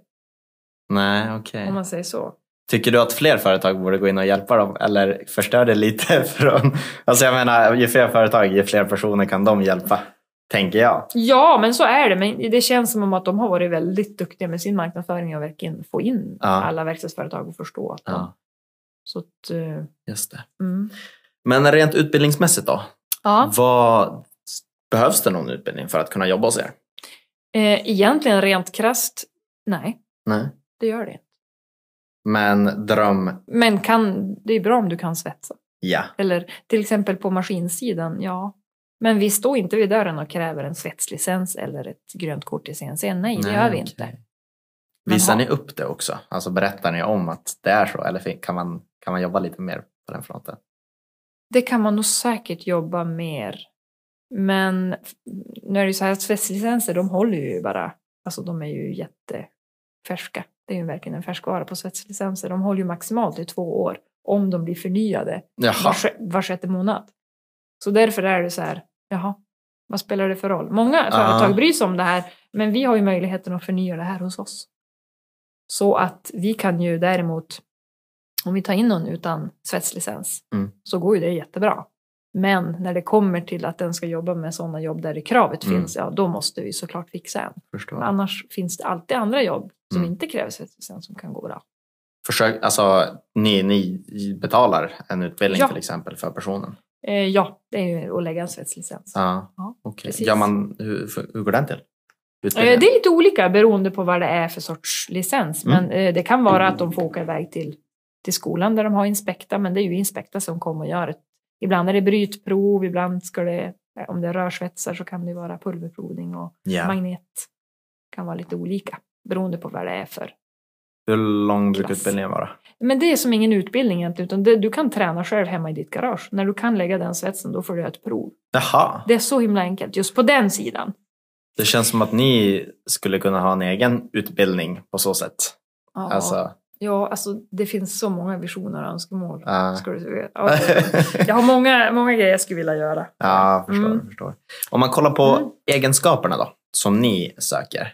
[SPEAKER 1] Nej, okej.
[SPEAKER 2] om man säger så.
[SPEAKER 1] Tycker du att fler företag borde gå in och hjälpa dem eller förstör det lite <laughs> från... Alltså jag menar, ju fler företag, ju fler personer kan de hjälpa, tänker jag.
[SPEAKER 2] Ja, men så är det. Men det känns som om att de har varit väldigt duktiga med sin marknadsföring och verkligen få in
[SPEAKER 1] Ja.
[SPEAKER 2] alla verkstadsföretag och förstå att de...
[SPEAKER 1] Ja,
[SPEAKER 2] Så att, eh,
[SPEAKER 1] just det.
[SPEAKER 2] mm.
[SPEAKER 1] Men rent utbildningsmässigt då?
[SPEAKER 2] Ja,
[SPEAKER 1] Vad, behövs det någon utbildning för att kunna jobba hos er?
[SPEAKER 2] eh, egentligen rent krasst, nej,
[SPEAKER 1] Nej.
[SPEAKER 2] det gör det inte.
[SPEAKER 1] Men dröm,
[SPEAKER 2] Men kan, det är bra om du kan svetsa.
[SPEAKER 1] ja.
[SPEAKER 2] Eller till exempel på maskinsidan, ja. Men vi står inte vid dörren och kräver en svetslicens eller ett grönt kort i CNC. Nej, det gör vi inte.
[SPEAKER 1] Visar ni upp det också? Alltså berättar ni om att det är så? Eller kan man, kan man jobba lite mer på den fronten?
[SPEAKER 2] Det kan man nog säkert jobba mer. Men nu är det ju så här att svetslicenser, de håller ju bara, alltså de är ju jättefärska. Det är ju verkligen en färskvara på svetslicenser. De håller ju maximalt i två år om de blir förnyade
[SPEAKER 1] Jaha.
[SPEAKER 2] var sjätte månad. Så därför är det så här, jaha, vad spelar det för roll? Många företag bryr sig om det här, men vi har ju möjligheten att förnya det här hos oss. Så att vi kan ju däremot, om vi tar in någon utan svetslicens,
[SPEAKER 1] Mm.
[SPEAKER 2] så går ju det jättebra. Men när det kommer till att den ska jobba med sådana jobb där det kravet
[SPEAKER 1] Mm.
[SPEAKER 2] finns, ja då måste vi såklart fixa en.
[SPEAKER 1] Förstår.
[SPEAKER 2] Annars finns det alltid andra jobb som
[SPEAKER 1] Mm.
[SPEAKER 2] inte kräver svetslicens som kan gå bra.
[SPEAKER 1] Försök, alltså, ni, ni betalar en utbildning
[SPEAKER 2] Ja.
[SPEAKER 1] till exempel för personen?
[SPEAKER 2] Eh, ja, det är att lägga en svetslicens.
[SPEAKER 1] Ja.
[SPEAKER 2] Ja, precis.
[SPEAKER 1] Gör man, hur, hur går den till?
[SPEAKER 2] Eh,
[SPEAKER 1] Utbildningen?
[SPEAKER 2] Det är lite olika beroende på vad det är för sorts licens.
[SPEAKER 1] Mm.
[SPEAKER 2] Men eh, det kan vara att de får åka iväg till, till skolan där de har inspekta, men det är ju inspekta som kommer och gör det. Ibland är det brytprov, ibland ska det, eh, om det är rörsvetsar så kan det vara pulverprovning och
[SPEAKER 1] ja.
[SPEAKER 2] magnet. kan vara lite olika beroende på vad det är för.
[SPEAKER 1] Hur lång brukar utbildningen vara?
[SPEAKER 2] Men det är som ingen utbildning egentligen, utan det, du kan träna själv hemma i ditt garage. När du kan lägga den svetsen, då får du ett prov.
[SPEAKER 1] Jaha.
[SPEAKER 2] Det är så himla enkelt, just på den sidan.
[SPEAKER 1] Det känns som att ni skulle kunna ha en egen utbildning på så sätt.
[SPEAKER 2] Ja,
[SPEAKER 1] Alltså,
[SPEAKER 2] ja, alltså det finns så många visioner och önskemål.
[SPEAKER 1] ja.
[SPEAKER 2] Ska du, ja, jag har många, många grejer jag skulle vilja göra.
[SPEAKER 1] ja, jag förstår,
[SPEAKER 2] Mm.
[SPEAKER 1] förstår. Om man kollar på
[SPEAKER 2] Mm.
[SPEAKER 1] egenskaperna då, som ni söker.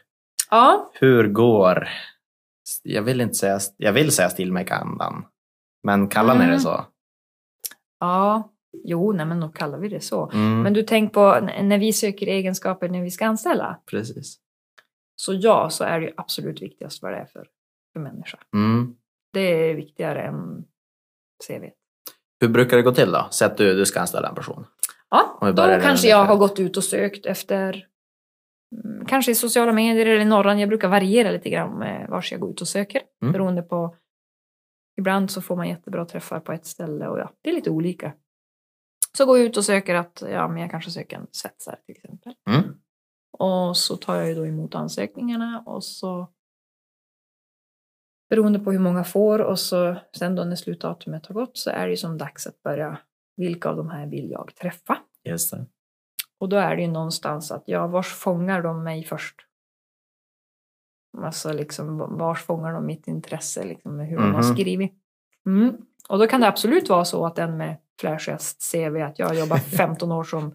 [SPEAKER 2] Ja,
[SPEAKER 1] Hur går, jag vill inte säga, jag vill säga stilmakerandan, men kallar ni det
[SPEAKER 2] Mm.
[SPEAKER 1] så?
[SPEAKER 2] ja. Jo, nej, men då kallar vi det så.
[SPEAKER 1] Mm,
[SPEAKER 2] Men du tänk på när vi söker egenskaper när vi ska anställa.
[SPEAKER 1] Precis.
[SPEAKER 2] Så ja, så är det ju absolut viktigast vad det är för, för människa.
[SPEAKER 1] Mm.
[SPEAKER 2] Det är viktigare än CV.
[SPEAKER 1] Hur brukar det gå till då? Säg att du, du ska anställa en person.
[SPEAKER 2] Ja, då kanske jag har gått ut och sökt efter mm, kanske i sociala medier eller i Norran. Jag brukar variera lite grann med vars jag går ut och söker.
[SPEAKER 1] Mm.
[SPEAKER 2] Beroende på Ibland så får man jättebra träffar på ett ställe och ja, det är lite olika. Så går jag ut och söker att ja, men jag kanske söker en svetsare till exempel.
[SPEAKER 1] Mm.
[SPEAKER 2] Och så tar jag ju då emot ansökningarna och så beroende på hur många får och så sen då när slutdatumet har gått så är det ju som dags att börja vilka av de här vill jag träffa?
[SPEAKER 1] Just det.
[SPEAKER 2] Och då är det ju någonstans att ja, vars fångar de mig först? Alltså liksom vars fångar de mitt intresse liksom med hur de har
[SPEAKER 1] Mhm.
[SPEAKER 2] skrivit. Mm. Och då kan det absolut vara så att den med flashigast CV att jag jobbat <laughs> 15 år som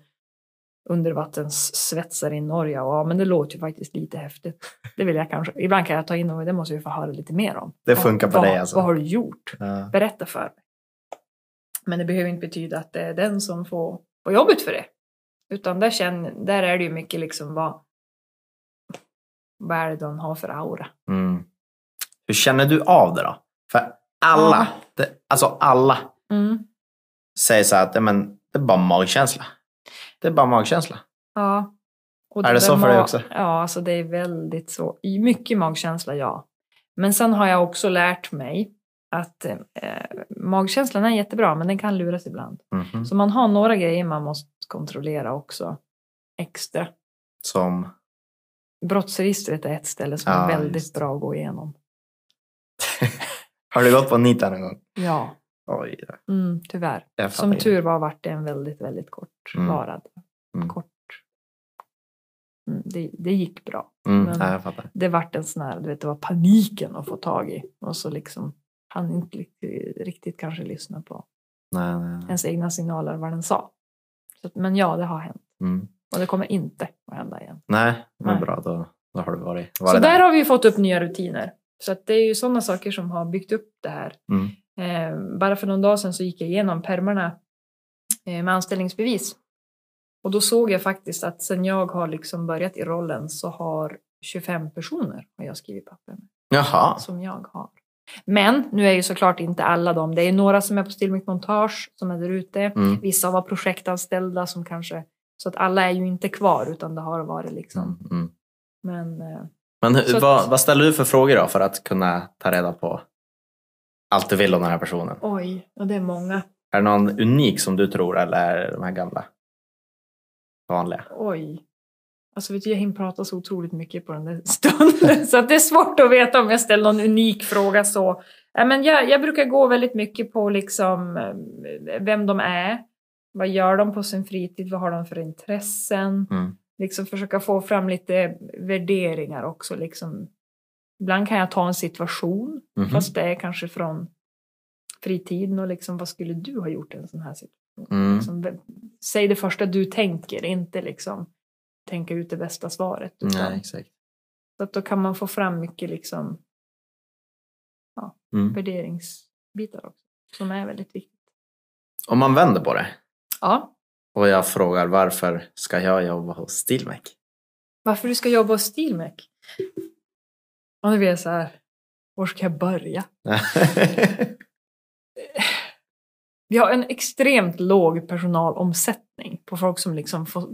[SPEAKER 2] undervattenssvetsare i Norge och ja, men det låter ju faktiskt lite häftigt. Det vill jag kanske. Ibland kan jag ta in och det måste vi få höra lite mer om.
[SPEAKER 1] Det funkar på
[SPEAKER 2] vad,
[SPEAKER 1] dig alltså?
[SPEAKER 2] Vad har du gjort?
[SPEAKER 1] Ja.
[SPEAKER 2] Berätta för mig. Men det behöver inte betyda att det är den som får, får jobbet för det. Utan där, känner, där är det ju mycket liksom vad, vad är det de har för aura.
[SPEAKER 1] Mm. Hur känner du av det då? För alla, det, alltså alla
[SPEAKER 2] Mm.
[SPEAKER 1] säger så här att men, det är bara magkänsla. Det är bara magkänsla.
[SPEAKER 2] Ja. Och
[SPEAKER 1] Är det så för dig också?
[SPEAKER 2] Ja, alltså det är väldigt så. Mycket magkänsla, ja. Men sen har jag också lärt mig att eh, magkänslan är jättebra, men den kan luras ibland.
[SPEAKER 1] Mhm.
[SPEAKER 2] Så man har några grejer man måste kontrollera också extra.
[SPEAKER 1] Som,
[SPEAKER 2] Brottsregistret är ett ställe som
[SPEAKER 1] Ja,
[SPEAKER 2] är väldigt
[SPEAKER 1] just.
[SPEAKER 2] bra att gå igenom. <laughs>
[SPEAKER 1] har du gått på Nita någon gång?
[SPEAKER 2] Ja,
[SPEAKER 1] Oj,
[SPEAKER 2] mm, tyvärr. Som tur var vart det en väldigt, väldigt kortvarad.
[SPEAKER 1] Mm.
[SPEAKER 2] Kort. Mm, det, det gick bra.
[SPEAKER 1] Mm,
[SPEAKER 2] men-
[SPEAKER 1] ja.
[SPEAKER 2] Det vart en sån här, du vet, det var paniken att få tag i. Och så liksom han inte riktigt, riktigt kanske lyssna på
[SPEAKER 1] Nej, nej, nej.
[SPEAKER 2] ens egna signaler vad den sa. Så, men ja, det har hänt.
[SPEAKER 1] Mm.
[SPEAKER 2] Och det kommer inte att hända igen.
[SPEAKER 1] nej men
[SPEAKER 2] Nej.
[SPEAKER 1] bra. Då, då har du varit, varit
[SPEAKER 2] Så där
[SPEAKER 1] där.
[SPEAKER 2] har vi fått upp nya rutiner. Så att det är ju sådana saker som har byggt upp det här.
[SPEAKER 1] Mm.
[SPEAKER 2] Eh, bara för någon dag sedan så gick jag igenom permarna eh, med anställningsbevis. Och då såg jag faktiskt att sen jag har liksom börjat i rollen så har 25 personer har jag skrivit papper med.
[SPEAKER 1] Jaha.
[SPEAKER 2] Som jag har. Men nu är ju såklart inte alla de. Det är några som är på Stillmyck Montage som är där ute.
[SPEAKER 1] Mm.
[SPEAKER 2] Vissa var projektanställda som kanske... Så att alla är ju inte kvar utan det har varit liksom.
[SPEAKER 1] Mm. Mm.
[SPEAKER 2] Men eh,
[SPEAKER 1] Men hur,
[SPEAKER 2] Så att-
[SPEAKER 1] vad, vad ställer du för frågor då för att kunna ta reda på allt du vill om den här personen?
[SPEAKER 2] oj, och det är många.
[SPEAKER 1] Är det någon unik som du tror eller är det de här gamla? Vanliga?
[SPEAKER 2] Oj. Alltså vet du, jag hinner prata så otroligt mycket på den där <laughs> stunden. så att det är svårt att veta om jag ställer någon unik fråga så. Men jag, jag brukar gå väldigt mycket på liksom eh, vem de är. Vad gör de på sin fritid? Vad har de för intressen?
[SPEAKER 1] Mm.
[SPEAKER 2] Liksom försöka få fram lite värderingar också. Liksom. Ibland kan jag ta en situation,
[SPEAKER 1] Mhm.
[SPEAKER 2] fast det är kanske från fritiden och liksom, vad skulle du ha gjort i en sån här situation?
[SPEAKER 1] Mm.
[SPEAKER 2] Liksom, säg det första du tänker, inte liksom tänka ut det bästa svaret. Utan,
[SPEAKER 1] Nej, exakt.
[SPEAKER 2] Så att då kan man få fram mycket liksom,
[SPEAKER 1] Mm.
[SPEAKER 2] värderingsbitar också, som är väldigt viktigt.
[SPEAKER 1] Om man vänder på det
[SPEAKER 2] Ja,
[SPEAKER 1] och jag frågar varför ska jag jobba hos Stilmek?
[SPEAKER 2] varför du ska jobba hos Stilmek? Och nu blir jag så här, var ska jag börja? <laughs> Vi har en extremt låg personalomsättning på folk som liksom får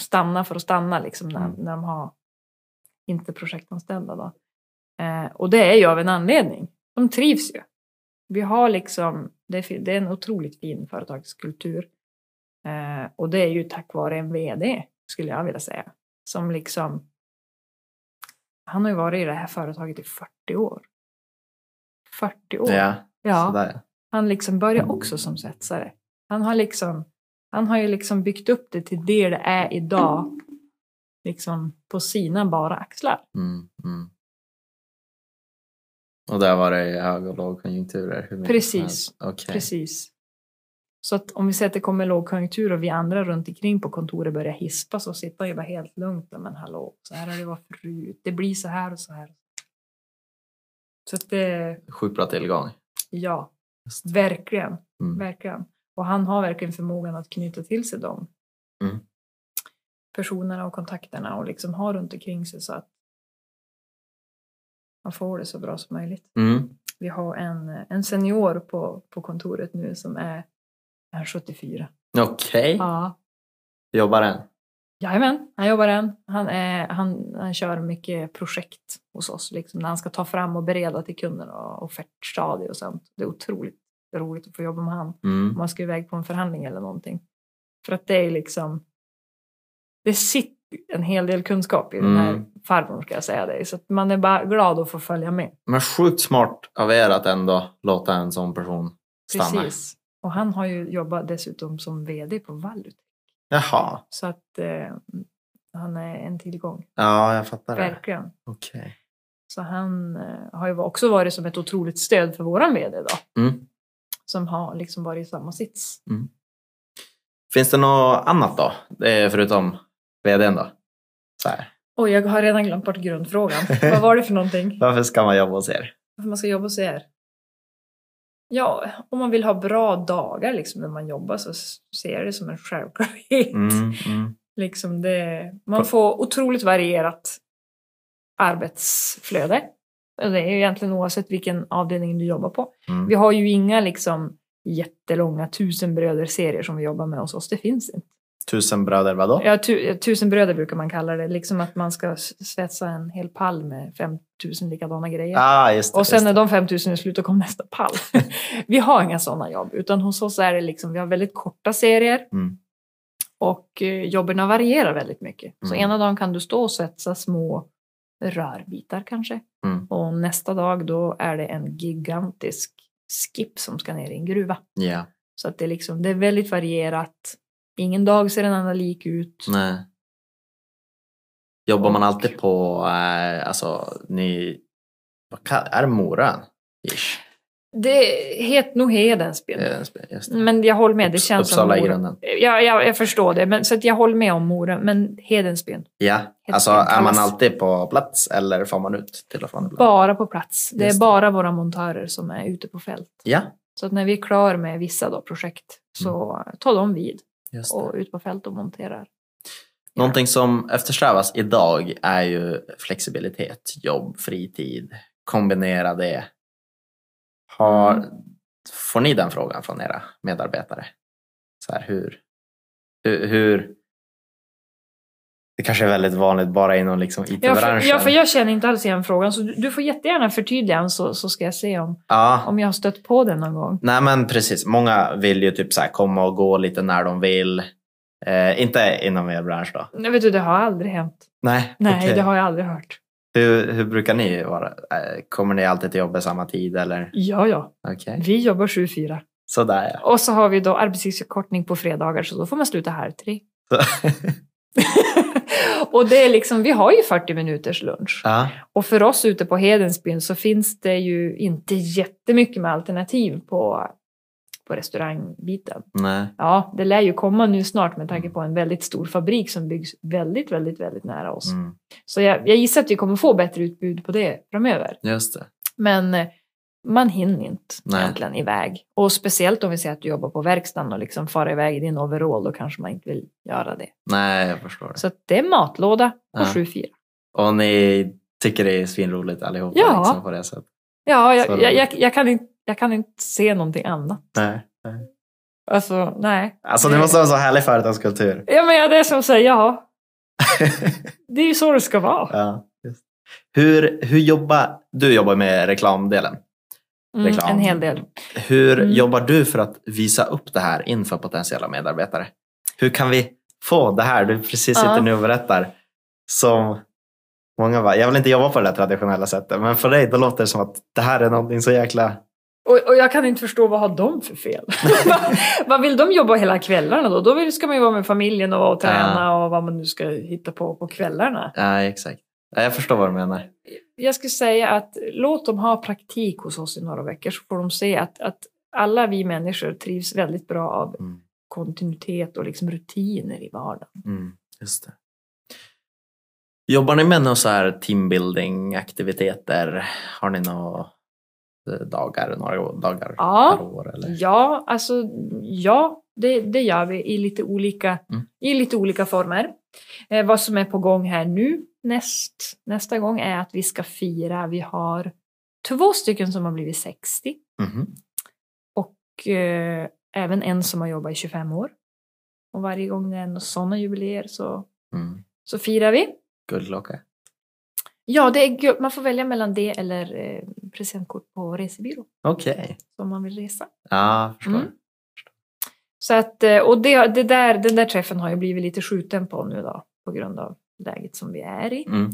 [SPEAKER 2] stanna för att stanna liksom när,
[SPEAKER 1] Mm.
[SPEAKER 2] när de har inte projektanställda. Då. Eh, och det är ju av en anledning. De trivs ju. Vi har liksom, det är, det är en otroligt fin företagskultur. Eh, och det är ju tack vare en VD, skulle jag vilja säga. Som liksom, han har ju varit i det här företaget i 40 år. 40 år.
[SPEAKER 1] ja,
[SPEAKER 2] ja.
[SPEAKER 1] sådär.
[SPEAKER 2] Han liksom började också som svetsare. Han har liksom, han har ju liksom byggt upp det till det det är idag. Liksom på sina bara axlar.
[SPEAKER 1] Mm, mm. Och där var det hög och lågkonjunkturer?
[SPEAKER 2] Precis.
[SPEAKER 1] Okej.
[SPEAKER 2] Precis. Så att om vi säger att det kommer lågkonjunktur och vi andra runt omkring på kontoret börjar hispa så sitter ju bara helt lugnt. Men hallå, så här har det varit förut. Det blir så här och så här. Så att det,
[SPEAKER 1] Sjukt bra tillgång.
[SPEAKER 2] ja, verkligen.
[SPEAKER 1] Mm.
[SPEAKER 2] Verkligen. Och han har verkligen förmågan att knyta till sig dem.
[SPEAKER 1] Mm.
[SPEAKER 2] Personerna och kontakterna och liksom ha runt omkring sig så att man får det så bra som möjligt.
[SPEAKER 1] Mm.
[SPEAKER 2] Vi har en, en senior på, på kontoret nu som är, är 74.
[SPEAKER 1] Okej,
[SPEAKER 2] Ja.
[SPEAKER 1] jobbar än?
[SPEAKER 2] Jajamän, han jobbar än. Han, är, han, han kör mycket projekt hos oss. Liksom, när han ska ta fram och bereda till kunderna och offertstadier och sånt. Det är otroligt roligt att få jobba med han. om
[SPEAKER 1] Mm.
[SPEAKER 2] man ska iväg på en förhandling eller någonting. För att det är liksom, det sitter en hel del kunskap i den här
[SPEAKER 1] Mm.
[SPEAKER 2] farbrorn ska jag säga dig. Så man är bara glad att få följa med.
[SPEAKER 1] Men sjukt smart av er att ändå låta en sån person stanna.
[SPEAKER 2] Precis. Och han har ju jobbat dessutom som VD på Vallut.
[SPEAKER 1] Jaha,
[SPEAKER 2] Så att eh, han är en tillgång,
[SPEAKER 1] ja jag fattar det.
[SPEAKER 2] verkligen.
[SPEAKER 1] Okej.
[SPEAKER 2] Så han eh, har ju också varit som ett otroligt stöd för våran VD då.
[SPEAKER 1] Mm.
[SPEAKER 2] Som har liksom varit i samma sits.
[SPEAKER 1] Finns det något annat då? Förutom vdn då? Så här.
[SPEAKER 2] Oj, jag har redan glömt bort grundfrågan. Vad var det för någonting? <laughs>
[SPEAKER 1] Varför ska man jobba hos er?
[SPEAKER 2] Varför man ska jobba hos er? Ja, om man vill ha bra dagar liksom när man jobbar så ser jag det som en självklarhet.
[SPEAKER 1] Mm, mm. <laughs>
[SPEAKER 2] Liksom det, man får otroligt varierat arbetsflöde. Det är ju egentligen oavsett vilken avdelning du jobbar på.
[SPEAKER 1] Mm.
[SPEAKER 2] Vi har ju inga liksom jättelånga tusenbröder-serier som vi jobbar med hos oss. Det finns inte.
[SPEAKER 1] Tusen bröder vadå?
[SPEAKER 2] Ja, tu, tusenbröder brukar man kalla det. Liksom att man ska svetsa en hel pall med 5000 likadana grejer.
[SPEAKER 1] Ah, just det,
[SPEAKER 2] Och sen
[SPEAKER 1] just
[SPEAKER 2] när
[SPEAKER 1] det.
[SPEAKER 2] de 5000 är slut, då kommer nästa pall. <laughs> vi har inga sådana jobb, utan hos oss är det liksom, vi har väldigt korta serier.
[SPEAKER 1] Mm.
[SPEAKER 2] Och eh, jobben varierar väldigt mycket. Så
[SPEAKER 1] Mm.
[SPEAKER 2] ena dagen kan du stå och svetsa små rörbitar kanske.
[SPEAKER 1] Mm.
[SPEAKER 2] Och nästa dag då är det en gigantisk skip som ska ner i en gruva.
[SPEAKER 1] Ja,
[SPEAKER 2] Så att det, är liksom, det är väldigt varierat. Ingen dag ser en annan lik ut.
[SPEAKER 1] nej. Jobbar man alltid på, eh, alltså ni, vad är det Morön? Ish.
[SPEAKER 2] Det heter nog Hedensbyn.
[SPEAKER 1] Det.
[SPEAKER 2] Men jag håller med, det känns
[SPEAKER 1] Uppsala
[SPEAKER 2] som
[SPEAKER 1] grunden.
[SPEAKER 2] Ja, ja, jag förstår det. Men, så att jag håller med om Mora, men Hedensbyn.
[SPEAKER 1] Ja, alltså
[SPEAKER 2] Helt
[SPEAKER 1] är man alltid på plats eller får man ut till och från ibland?
[SPEAKER 2] Bara på plats. Det är
[SPEAKER 1] Just det.
[SPEAKER 2] bara våra montörer som är ute på fält.
[SPEAKER 1] Ja,
[SPEAKER 2] Så att när vi är klara med vissa då, projekt så tar de vid
[SPEAKER 1] just det.
[SPEAKER 2] och ut på fält och monterar.
[SPEAKER 1] Någonting som eftersträvas idag är ju flexibilitet, jobb, fritid, kombinera det. Har,
[SPEAKER 2] Mm.
[SPEAKER 1] Får ni den frågan från era medarbetare? Så här, hur, hur, hur... Det kanske är väldigt vanligt bara inom liksom IT-branschen.
[SPEAKER 2] ja, för jag känner inte alls igen frågan, så du, du får jättegärna förtydliga den så, så ska jag se om,
[SPEAKER 1] ja.
[SPEAKER 2] om jag har stött på den någon gång.
[SPEAKER 1] Nej men precis, många vill ju typ så här komma och gå lite när de vill. Eh, inte inom er bransch då?
[SPEAKER 2] Nej, vet du, det har aldrig hänt.
[SPEAKER 1] Nej,
[SPEAKER 2] Nej,
[SPEAKER 1] okej.
[SPEAKER 2] det har jag aldrig hört.
[SPEAKER 1] Hur, hur brukar ni vara? Eh, kommer ni alltid till jobbet samma tid eller?
[SPEAKER 2] Ja, ja.
[SPEAKER 1] Okej.
[SPEAKER 2] Vi jobbar 7-4.
[SPEAKER 1] Sådär ja.
[SPEAKER 2] Och så har vi då arbetstidsförkortning på fredagar så då får man sluta halv tre. <laughs> Och det är liksom, vi har ju 40 minuters lunch.
[SPEAKER 1] ja.
[SPEAKER 2] Och för oss ute på Hedensbyn så finns det ju inte jättemycket med alternativ på, på restaurangbiten.
[SPEAKER 1] Nej.
[SPEAKER 2] Ja, det lär ju komma nu snart med tanke på en väldigt stor fabrik som byggs väldigt, väldigt, väldigt nära oss.
[SPEAKER 1] Mm.
[SPEAKER 2] Så jag, jag gissar att vi kommer få bättre utbud på det framöver.
[SPEAKER 1] Just det.
[SPEAKER 2] Men eh, man hinner inte
[SPEAKER 1] Nej.
[SPEAKER 2] egentligen iväg. Och speciellt om vi säger att du jobbar på verkstaden och liksom far iväg i din overall, då kanske man inte vill göra det.
[SPEAKER 1] Nej, jag förstår det.
[SPEAKER 2] Så det är matlåda på
[SPEAKER 1] Ja.
[SPEAKER 2] 7-4.
[SPEAKER 1] Och ni tycker det är svinroligt allihopa
[SPEAKER 2] Ja.
[SPEAKER 1] liksom, på det sättet?
[SPEAKER 2] Ja, jag, jag, jag, jag, kan inte, jag kan inte se någonting annat.
[SPEAKER 1] Nej.
[SPEAKER 2] Alltså, nej.
[SPEAKER 1] Alltså det måste vara så härlig företagskultur.
[SPEAKER 2] Ja, men det är som säger ja. <laughs> Det är ju så det ska vara.
[SPEAKER 1] ja, just. Hur, hur jobbar... Du jobbar med reklamdelen.
[SPEAKER 2] Mm,
[SPEAKER 1] reklam.
[SPEAKER 2] en hel del.
[SPEAKER 1] Hur
[SPEAKER 2] Mm.
[SPEAKER 1] jobbar du för att visa upp det här inför potentiella medarbetare? Hur kan vi få det här du precis sitter
[SPEAKER 2] Ja.
[SPEAKER 1] nu och berättar som många bara, jag vill inte jobba på det traditionella sättet, men för dig då låter det som att det här är någonting så jäkla...
[SPEAKER 2] Och, och jag kan inte förstå vad har de för fel? <laughs> vad, vill de jobba hela kvällarna då? Då ska man ju vara med familjen och och träna och vad man nu ska hitta på på kvällarna.
[SPEAKER 1] Ja, exakt. Ja, jag förstår vad du menar.
[SPEAKER 2] Jag skulle säga att låt dem ha praktik hos oss i några veckor så får de se att, att alla vi människor trivs väldigt bra av
[SPEAKER 1] Mm.
[SPEAKER 2] kontinuitet och liksom rutiner i vardagen.
[SPEAKER 1] Mm, just det. Jobbar ni med några så här teambuilding-aktiviteter? Har ni eh, dagar, några dagar
[SPEAKER 2] Ja.
[SPEAKER 1] per år? Eller?
[SPEAKER 2] Ja, alltså ja, det, det gör vi i lite olika,
[SPEAKER 1] Mm.
[SPEAKER 2] i lite olika former. Eh, vad som är på gång här nu näst, nästa gång är att vi ska fira, vi har två stycken som har blivit 60
[SPEAKER 1] Mhm.
[SPEAKER 2] och eh, även en som har jobbat i 25 år. Och varje gång det är sådana jubileer så,
[SPEAKER 1] Mm.
[SPEAKER 2] så firar vi.
[SPEAKER 1] Guldklocka.
[SPEAKER 2] Ja, det är, man får välja mellan det eller eh, presentkort på resebyrå
[SPEAKER 1] Okej.
[SPEAKER 2] om man vill resa.
[SPEAKER 1] Ja, förstår.
[SPEAKER 2] Mm. Så att, eh, och det, det där, den där träffen har ju blivit lite skjuten på nu då på grund av läget som vi är i.
[SPEAKER 1] Mm.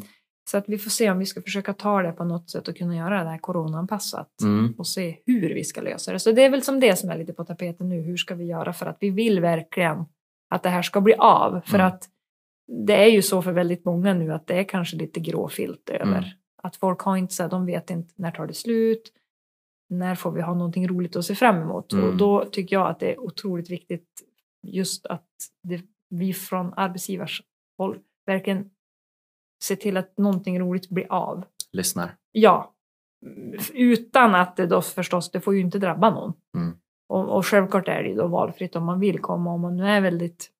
[SPEAKER 2] Så att vi får se om vi ska försöka ta det på något sätt och kunna göra det här coronaanpassat
[SPEAKER 1] Mm.
[SPEAKER 2] och se hur vi ska lösa det. Så det är väl som det som är lite på tapeten nu. Hur ska vi göra för att vi vill verkligen att det här ska bli av? För
[SPEAKER 1] Mm.
[SPEAKER 2] att det är ju så för väldigt många nu att det är kanske lite gråfilt över.
[SPEAKER 1] Mm.
[SPEAKER 2] Att folk har inte så här, de vet inte när tar det slut? När får vi ha någonting roligt att se fram emot?
[SPEAKER 1] Mm.
[SPEAKER 2] Och då tycker jag att det är otroligt viktigt just att det, vi från arbetsgivars håll verkligen ser till att någonting roligt blir av.
[SPEAKER 1] Lyssnar.
[SPEAKER 2] Ja, utan att det då förstås, det får ju inte drabba någon.
[SPEAKER 1] Mm.
[SPEAKER 2] Och, och självklart är det då valfritt om man vill komma, om man nu är väldigt,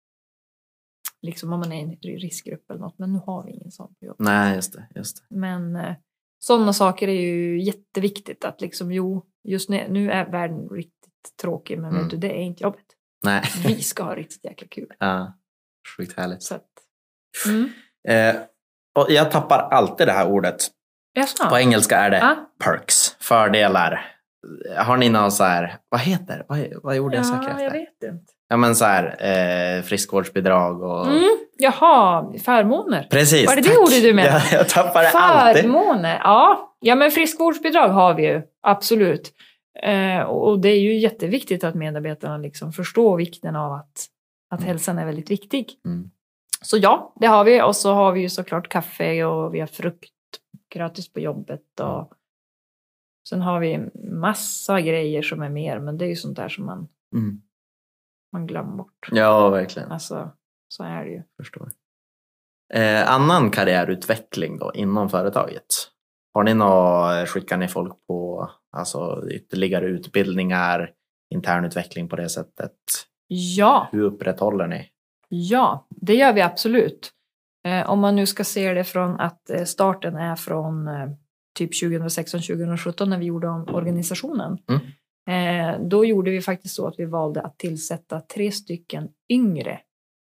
[SPEAKER 2] liksom om man är i en riskgrupp eller något, men nu har vi ingen sån på jobb.
[SPEAKER 1] Nej, just det. Just det.
[SPEAKER 2] Men eh, sådana saker är ju jätteviktigt att liksom, jo, just nu, nu är världen riktigt tråkig, men
[SPEAKER 1] Mm.
[SPEAKER 2] vet du, det är inte jobbet.
[SPEAKER 1] Nej.
[SPEAKER 2] Vi ska ha riktigt jäkla kul.
[SPEAKER 1] ja. Sjukt härligt.
[SPEAKER 2] Så att, mm.
[SPEAKER 1] Eh, och jag tappar alltid det här ordet.
[SPEAKER 2] Jaså?
[SPEAKER 1] På engelska är det
[SPEAKER 2] Ja.
[SPEAKER 1] perks, fördelar. Har ni någon så här, vad heter? Vad, vad gjorde jag söka
[SPEAKER 2] Ja,
[SPEAKER 1] efter?
[SPEAKER 2] jag vet inte.
[SPEAKER 1] Ja men så här, eh, friskvårdsbidrag och...
[SPEAKER 2] Mm. Jaha, förmåner.
[SPEAKER 1] Precis,
[SPEAKER 2] Var det det
[SPEAKER 1] tack.
[SPEAKER 2] ordet du menade? <laughs>
[SPEAKER 1] Ja, jag tappar det alltid.
[SPEAKER 2] Förmåner, ja. Ja men friskvårdsbidrag har vi ju, absolut. Eh, och det är ju jätteviktigt att medarbetarna liksom förstår vikten av att, att
[SPEAKER 1] Mm.
[SPEAKER 2] hälsan är väldigt viktig.
[SPEAKER 1] Mm.
[SPEAKER 2] Så ja, det har vi. Och så har vi ju såklart kaffe och vi har frukt gratis på jobbet. Och
[SPEAKER 1] Mm.
[SPEAKER 2] Sen har vi massa grejer som är mer, men det är ju sånt där som man,
[SPEAKER 1] Mm.
[SPEAKER 2] Man glömmer bort.
[SPEAKER 1] Ja, verkligen.
[SPEAKER 2] Alltså, så är det ju.
[SPEAKER 1] Förstår. Eh, annan karriärutveckling då inom företaget? Har ni något, skickar ni folk på alltså, ytterligare utbildningar, internutveckling på det sättet?
[SPEAKER 2] Ja,
[SPEAKER 1] Hur upprätthåller ni?
[SPEAKER 2] Ja, det gör vi absolut. Eh, om man nu ska se det från att eh, starten är från eh, typ 2016-2017 när vi gjorde om organisationen.
[SPEAKER 1] Mm.
[SPEAKER 2] Eh, då gjorde vi faktiskt så att vi valde att tillsätta tre stycken yngre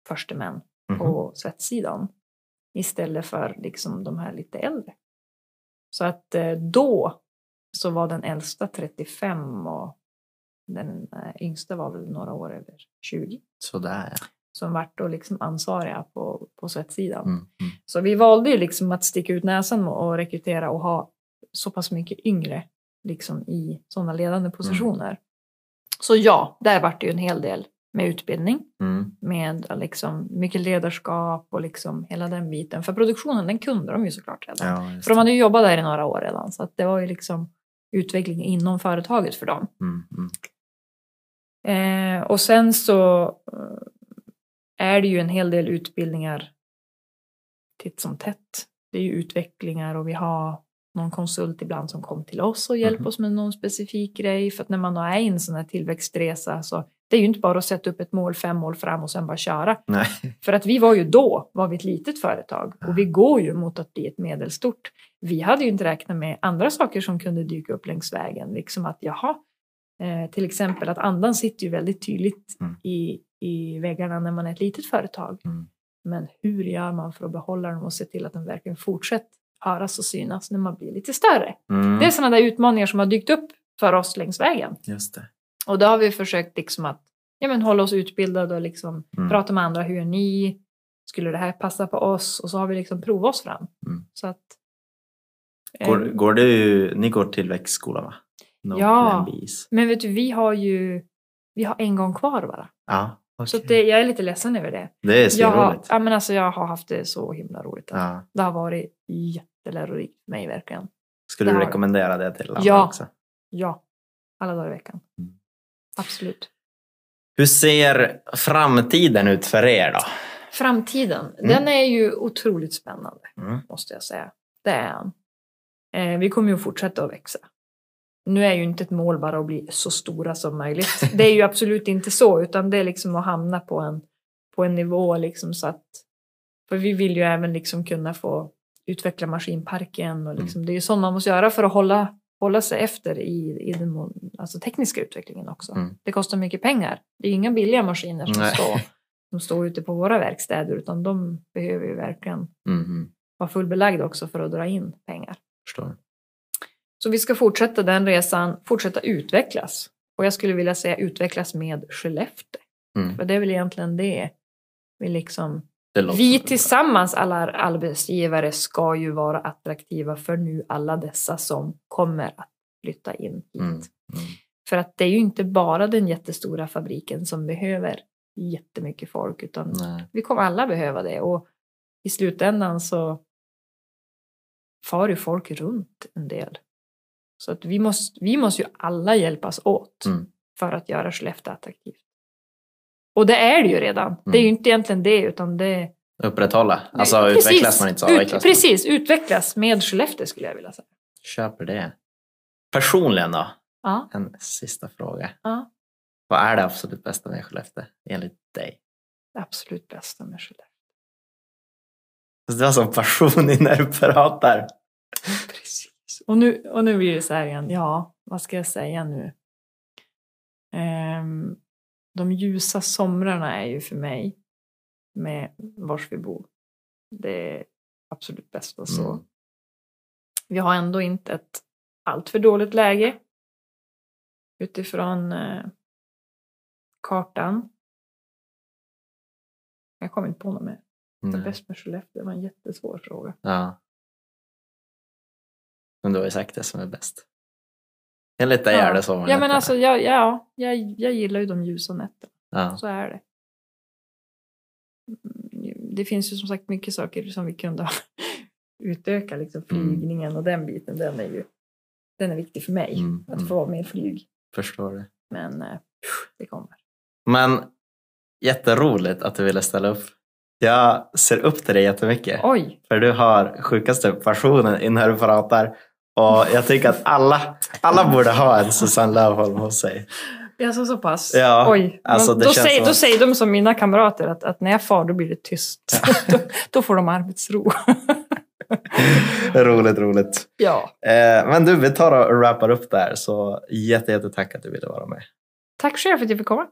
[SPEAKER 2] förstemän
[SPEAKER 1] Mhm.
[SPEAKER 2] på svetssidan istället för liksom de här lite äldre. Så att eh, då så var den äldsta 35 och den eh, yngsta var väl några år över 20
[SPEAKER 1] Sådär
[SPEAKER 2] som vart då liksom ansvariga på, på svetssidan.
[SPEAKER 1] Mm. Mm.
[SPEAKER 2] Så vi valde ju liksom att sticka ut näsan och rekrytera och ha så pass mycket yngre liksom i sådana ledande positioner. Så ja, där vart det ju en hel del med utbildning,
[SPEAKER 1] Mm.
[SPEAKER 2] med liksom mycket ledarskap och liksom hela den biten. För produktionen, den kunde de ju såklart redan.
[SPEAKER 1] Ja,
[SPEAKER 2] För de hade ju jobbat där i några år redan, så att det var ju liksom utveckling inom företaget för dem.
[SPEAKER 1] Mm. Mm.
[SPEAKER 2] Eh, och sen så eh, är det ju en hel del utbildningar titt som tätt. Det är ju utvecklingar och vi har någon konsult ibland som kommer till oss och hjälper
[SPEAKER 1] Mhm.
[SPEAKER 2] oss med någon specifik grej. För att när man är i en sån här tillväxtresa så det är ju inte bara att sätta upp ett mål fem mål fram och sen bara köra.
[SPEAKER 1] Nej.
[SPEAKER 2] För att vi var ju då, var vi ett litet företag och vi går ju mot att bli ett medelstort. Vi hade ju inte räknat med andra saker som kunde dyka upp längs vägen. Liksom att jaha, eh, till exempel att andan sitter ju väldigt tydligt
[SPEAKER 1] Mm.
[SPEAKER 2] i, i väggarna när man är ett litet företag.
[SPEAKER 1] Mm.
[SPEAKER 2] Men hur gör man för att behålla dem och se till att de verkligen fortsätter höras och synas när man blir lite större?
[SPEAKER 1] Mm.
[SPEAKER 2] Det är sådana där utmaningar som har dykt upp för oss längs vägen.
[SPEAKER 1] Just det.
[SPEAKER 2] Och då har vi försökt liksom att ja, men hålla oss utbildade och liksom
[SPEAKER 1] Mm.
[SPEAKER 2] prata med andra. Hur är ni? Skulle det här passa på oss? Och så har vi liksom provat oss fram.
[SPEAKER 1] Mm.
[SPEAKER 2] Så att, eh,
[SPEAKER 1] Går, går du, ni går till växtskolan va? No
[SPEAKER 2] Ja. Men vet du, vi har ju vi har en gång kvar bara.
[SPEAKER 1] Ja, okej.
[SPEAKER 2] Så det, jag är lite ledsen över det.
[SPEAKER 1] det är
[SPEAKER 2] Jag har,
[SPEAKER 1] svinroligt.
[SPEAKER 2] ja, men alltså, jag har haft det så himla roligt. Alltså.
[SPEAKER 1] Ja.
[SPEAKER 2] Det har varit jättelärorikt för mig verkligen.
[SPEAKER 1] Skulle du rekommendera det till andra
[SPEAKER 2] Ja.
[SPEAKER 1] också?
[SPEAKER 2] Ja, alla dagar i veckan.
[SPEAKER 1] Mm.
[SPEAKER 2] Absolut.
[SPEAKER 1] Hur ser framtiden ut för er då?
[SPEAKER 2] Framtiden,
[SPEAKER 1] Mm.
[SPEAKER 2] den är ju otroligt spännande.
[SPEAKER 1] Mm.
[SPEAKER 2] måste jag säga. Det är. Eh, vi kommer ju fortsätta att växa. Nu är ju inte ett mål bara att bli så stora som möjligt. <laughs> Det är ju absolut inte så, utan det är liksom att hamna på en, på en nivå liksom så att... För vi vill ju även liksom kunna få utveckla maskinparken och liksom, det är ju sånt man måste göra för att hålla, hålla sig efter i, i den alltså tekniska utvecklingen också.
[SPEAKER 1] Mm.
[SPEAKER 2] Det kostar mycket pengar. Det är ju inga billiga maskiner som
[SPEAKER 1] Nej.
[SPEAKER 2] står, som står ute på våra verkstäder, utan de behöver ju verkligen
[SPEAKER 1] Mm. Mm.
[SPEAKER 2] vara fullbelagd också för att dra in pengar.
[SPEAKER 1] Förstår.
[SPEAKER 2] Så vi ska fortsätta den resan, fortsätta utvecklas. Och jag skulle vilja säga utvecklas med Skellefteå.
[SPEAKER 1] Mm.
[SPEAKER 2] För det är väl egentligen det vi liksom... Vi tillsammans, alla arbetsgivare, ska ju vara attraktiva för nu alla dessa som kommer att flytta in hit.
[SPEAKER 1] Mm. Mm.
[SPEAKER 2] För att det är ju inte bara den jättestora fabriken som behöver jättemycket folk, utan
[SPEAKER 1] Nej.
[SPEAKER 2] vi kommer alla behöva det. Och i slutändan så far ju folk runt en del. Så att vi måste, vi måste ju alla hjälpas åt
[SPEAKER 1] Mm.
[SPEAKER 2] för att göra Skellefteå attraktivt. Och det är det ju redan. Det är ju
[SPEAKER 1] Mm.
[SPEAKER 2] inte egentligen det, utan det...
[SPEAKER 1] Upprätthålla. Alltså
[SPEAKER 2] Precis.
[SPEAKER 1] utvecklas man inte så
[SPEAKER 2] Ut,
[SPEAKER 1] avvecklas man.
[SPEAKER 2] Precis, utvecklas med Skellefteå skulle jag vilja säga.
[SPEAKER 1] Köper det. Personligen då?
[SPEAKER 2] Ja,
[SPEAKER 1] En sista fråga.
[SPEAKER 2] ja.
[SPEAKER 1] Vad är det absolut bästa med Skellefteå enligt dig?
[SPEAKER 2] Det absolut bästa med Skellefteå.
[SPEAKER 1] Du har sån passion i när du pratar. <laughs>
[SPEAKER 2] Precis. Och nu, och nu blir det så här igen, ja, vad ska jag säga nu? Ehm, de ljusa somrarna är ju för mig med vars vi bor. Det är absolut bästa så.
[SPEAKER 1] Mm.
[SPEAKER 2] Vi har ändå inte ett alltför dåligt läge utifrån eh, kartan. Jag kommer inte på något mer. Det
[SPEAKER 1] Nej.
[SPEAKER 2] bäst med Skellefteå var en jättesvår fråga.
[SPEAKER 1] Ja. Men du har ju sagt det som är bäst. Enligt dig är det så.
[SPEAKER 2] Ja, men alltså, jag, ja, jag, jag gillar ju de ljusa nätterna.
[SPEAKER 1] Ja.
[SPEAKER 2] Så är det. Mm, Det finns ju som sagt mycket saker som vi kunde <laughs> utöka, liksom
[SPEAKER 1] Mm.
[SPEAKER 2] flygningen och den biten, den är ju den är viktig för mig.
[SPEAKER 1] Mm,
[SPEAKER 2] Att
[SPEAKER 1] mm.
[SPEAKER 2] få mer flyg.
[SPEAKER 1] Förstår det.
[SPEAKER 2] Men eh, det kommer.
[SPEAKER 1] Men jätteroligt att du ville ställa upp. Jag ser upp till dig jättemycket.
[SPEAKER 2] Oj!
[SPEAKER 1] För du har sjukaste passionen i när du pratar. Och jag tycker att alla, alla borde ha en Susanne Löfholm hos sig.
[SPEAKER 2] Alltså så pass?
[SPEAKER 1] Ja,
[SPEAKER 2] Oj.
[SPEAKER 1] alltså
[SPEAKER 2] då, säger,
[SPEAKER 1] som
[SPEAKER 2] då
[SPEAKER 1] att-
[SPEAKER 2] säger de som mina kamrater att, att när jag far då blir det tyst. <laughs> då, då får de arbetsro. <laughs>
[SPEAKER 1] roligt, roligt.
[SPEAKER 2] ja.
[SPEAKER 1] Eh, men du, vi tar och wrappar upp där. Så jätte, jätte tack att du ville vara med.
[SPEAKER 2] Tack själv för att jag fick komma.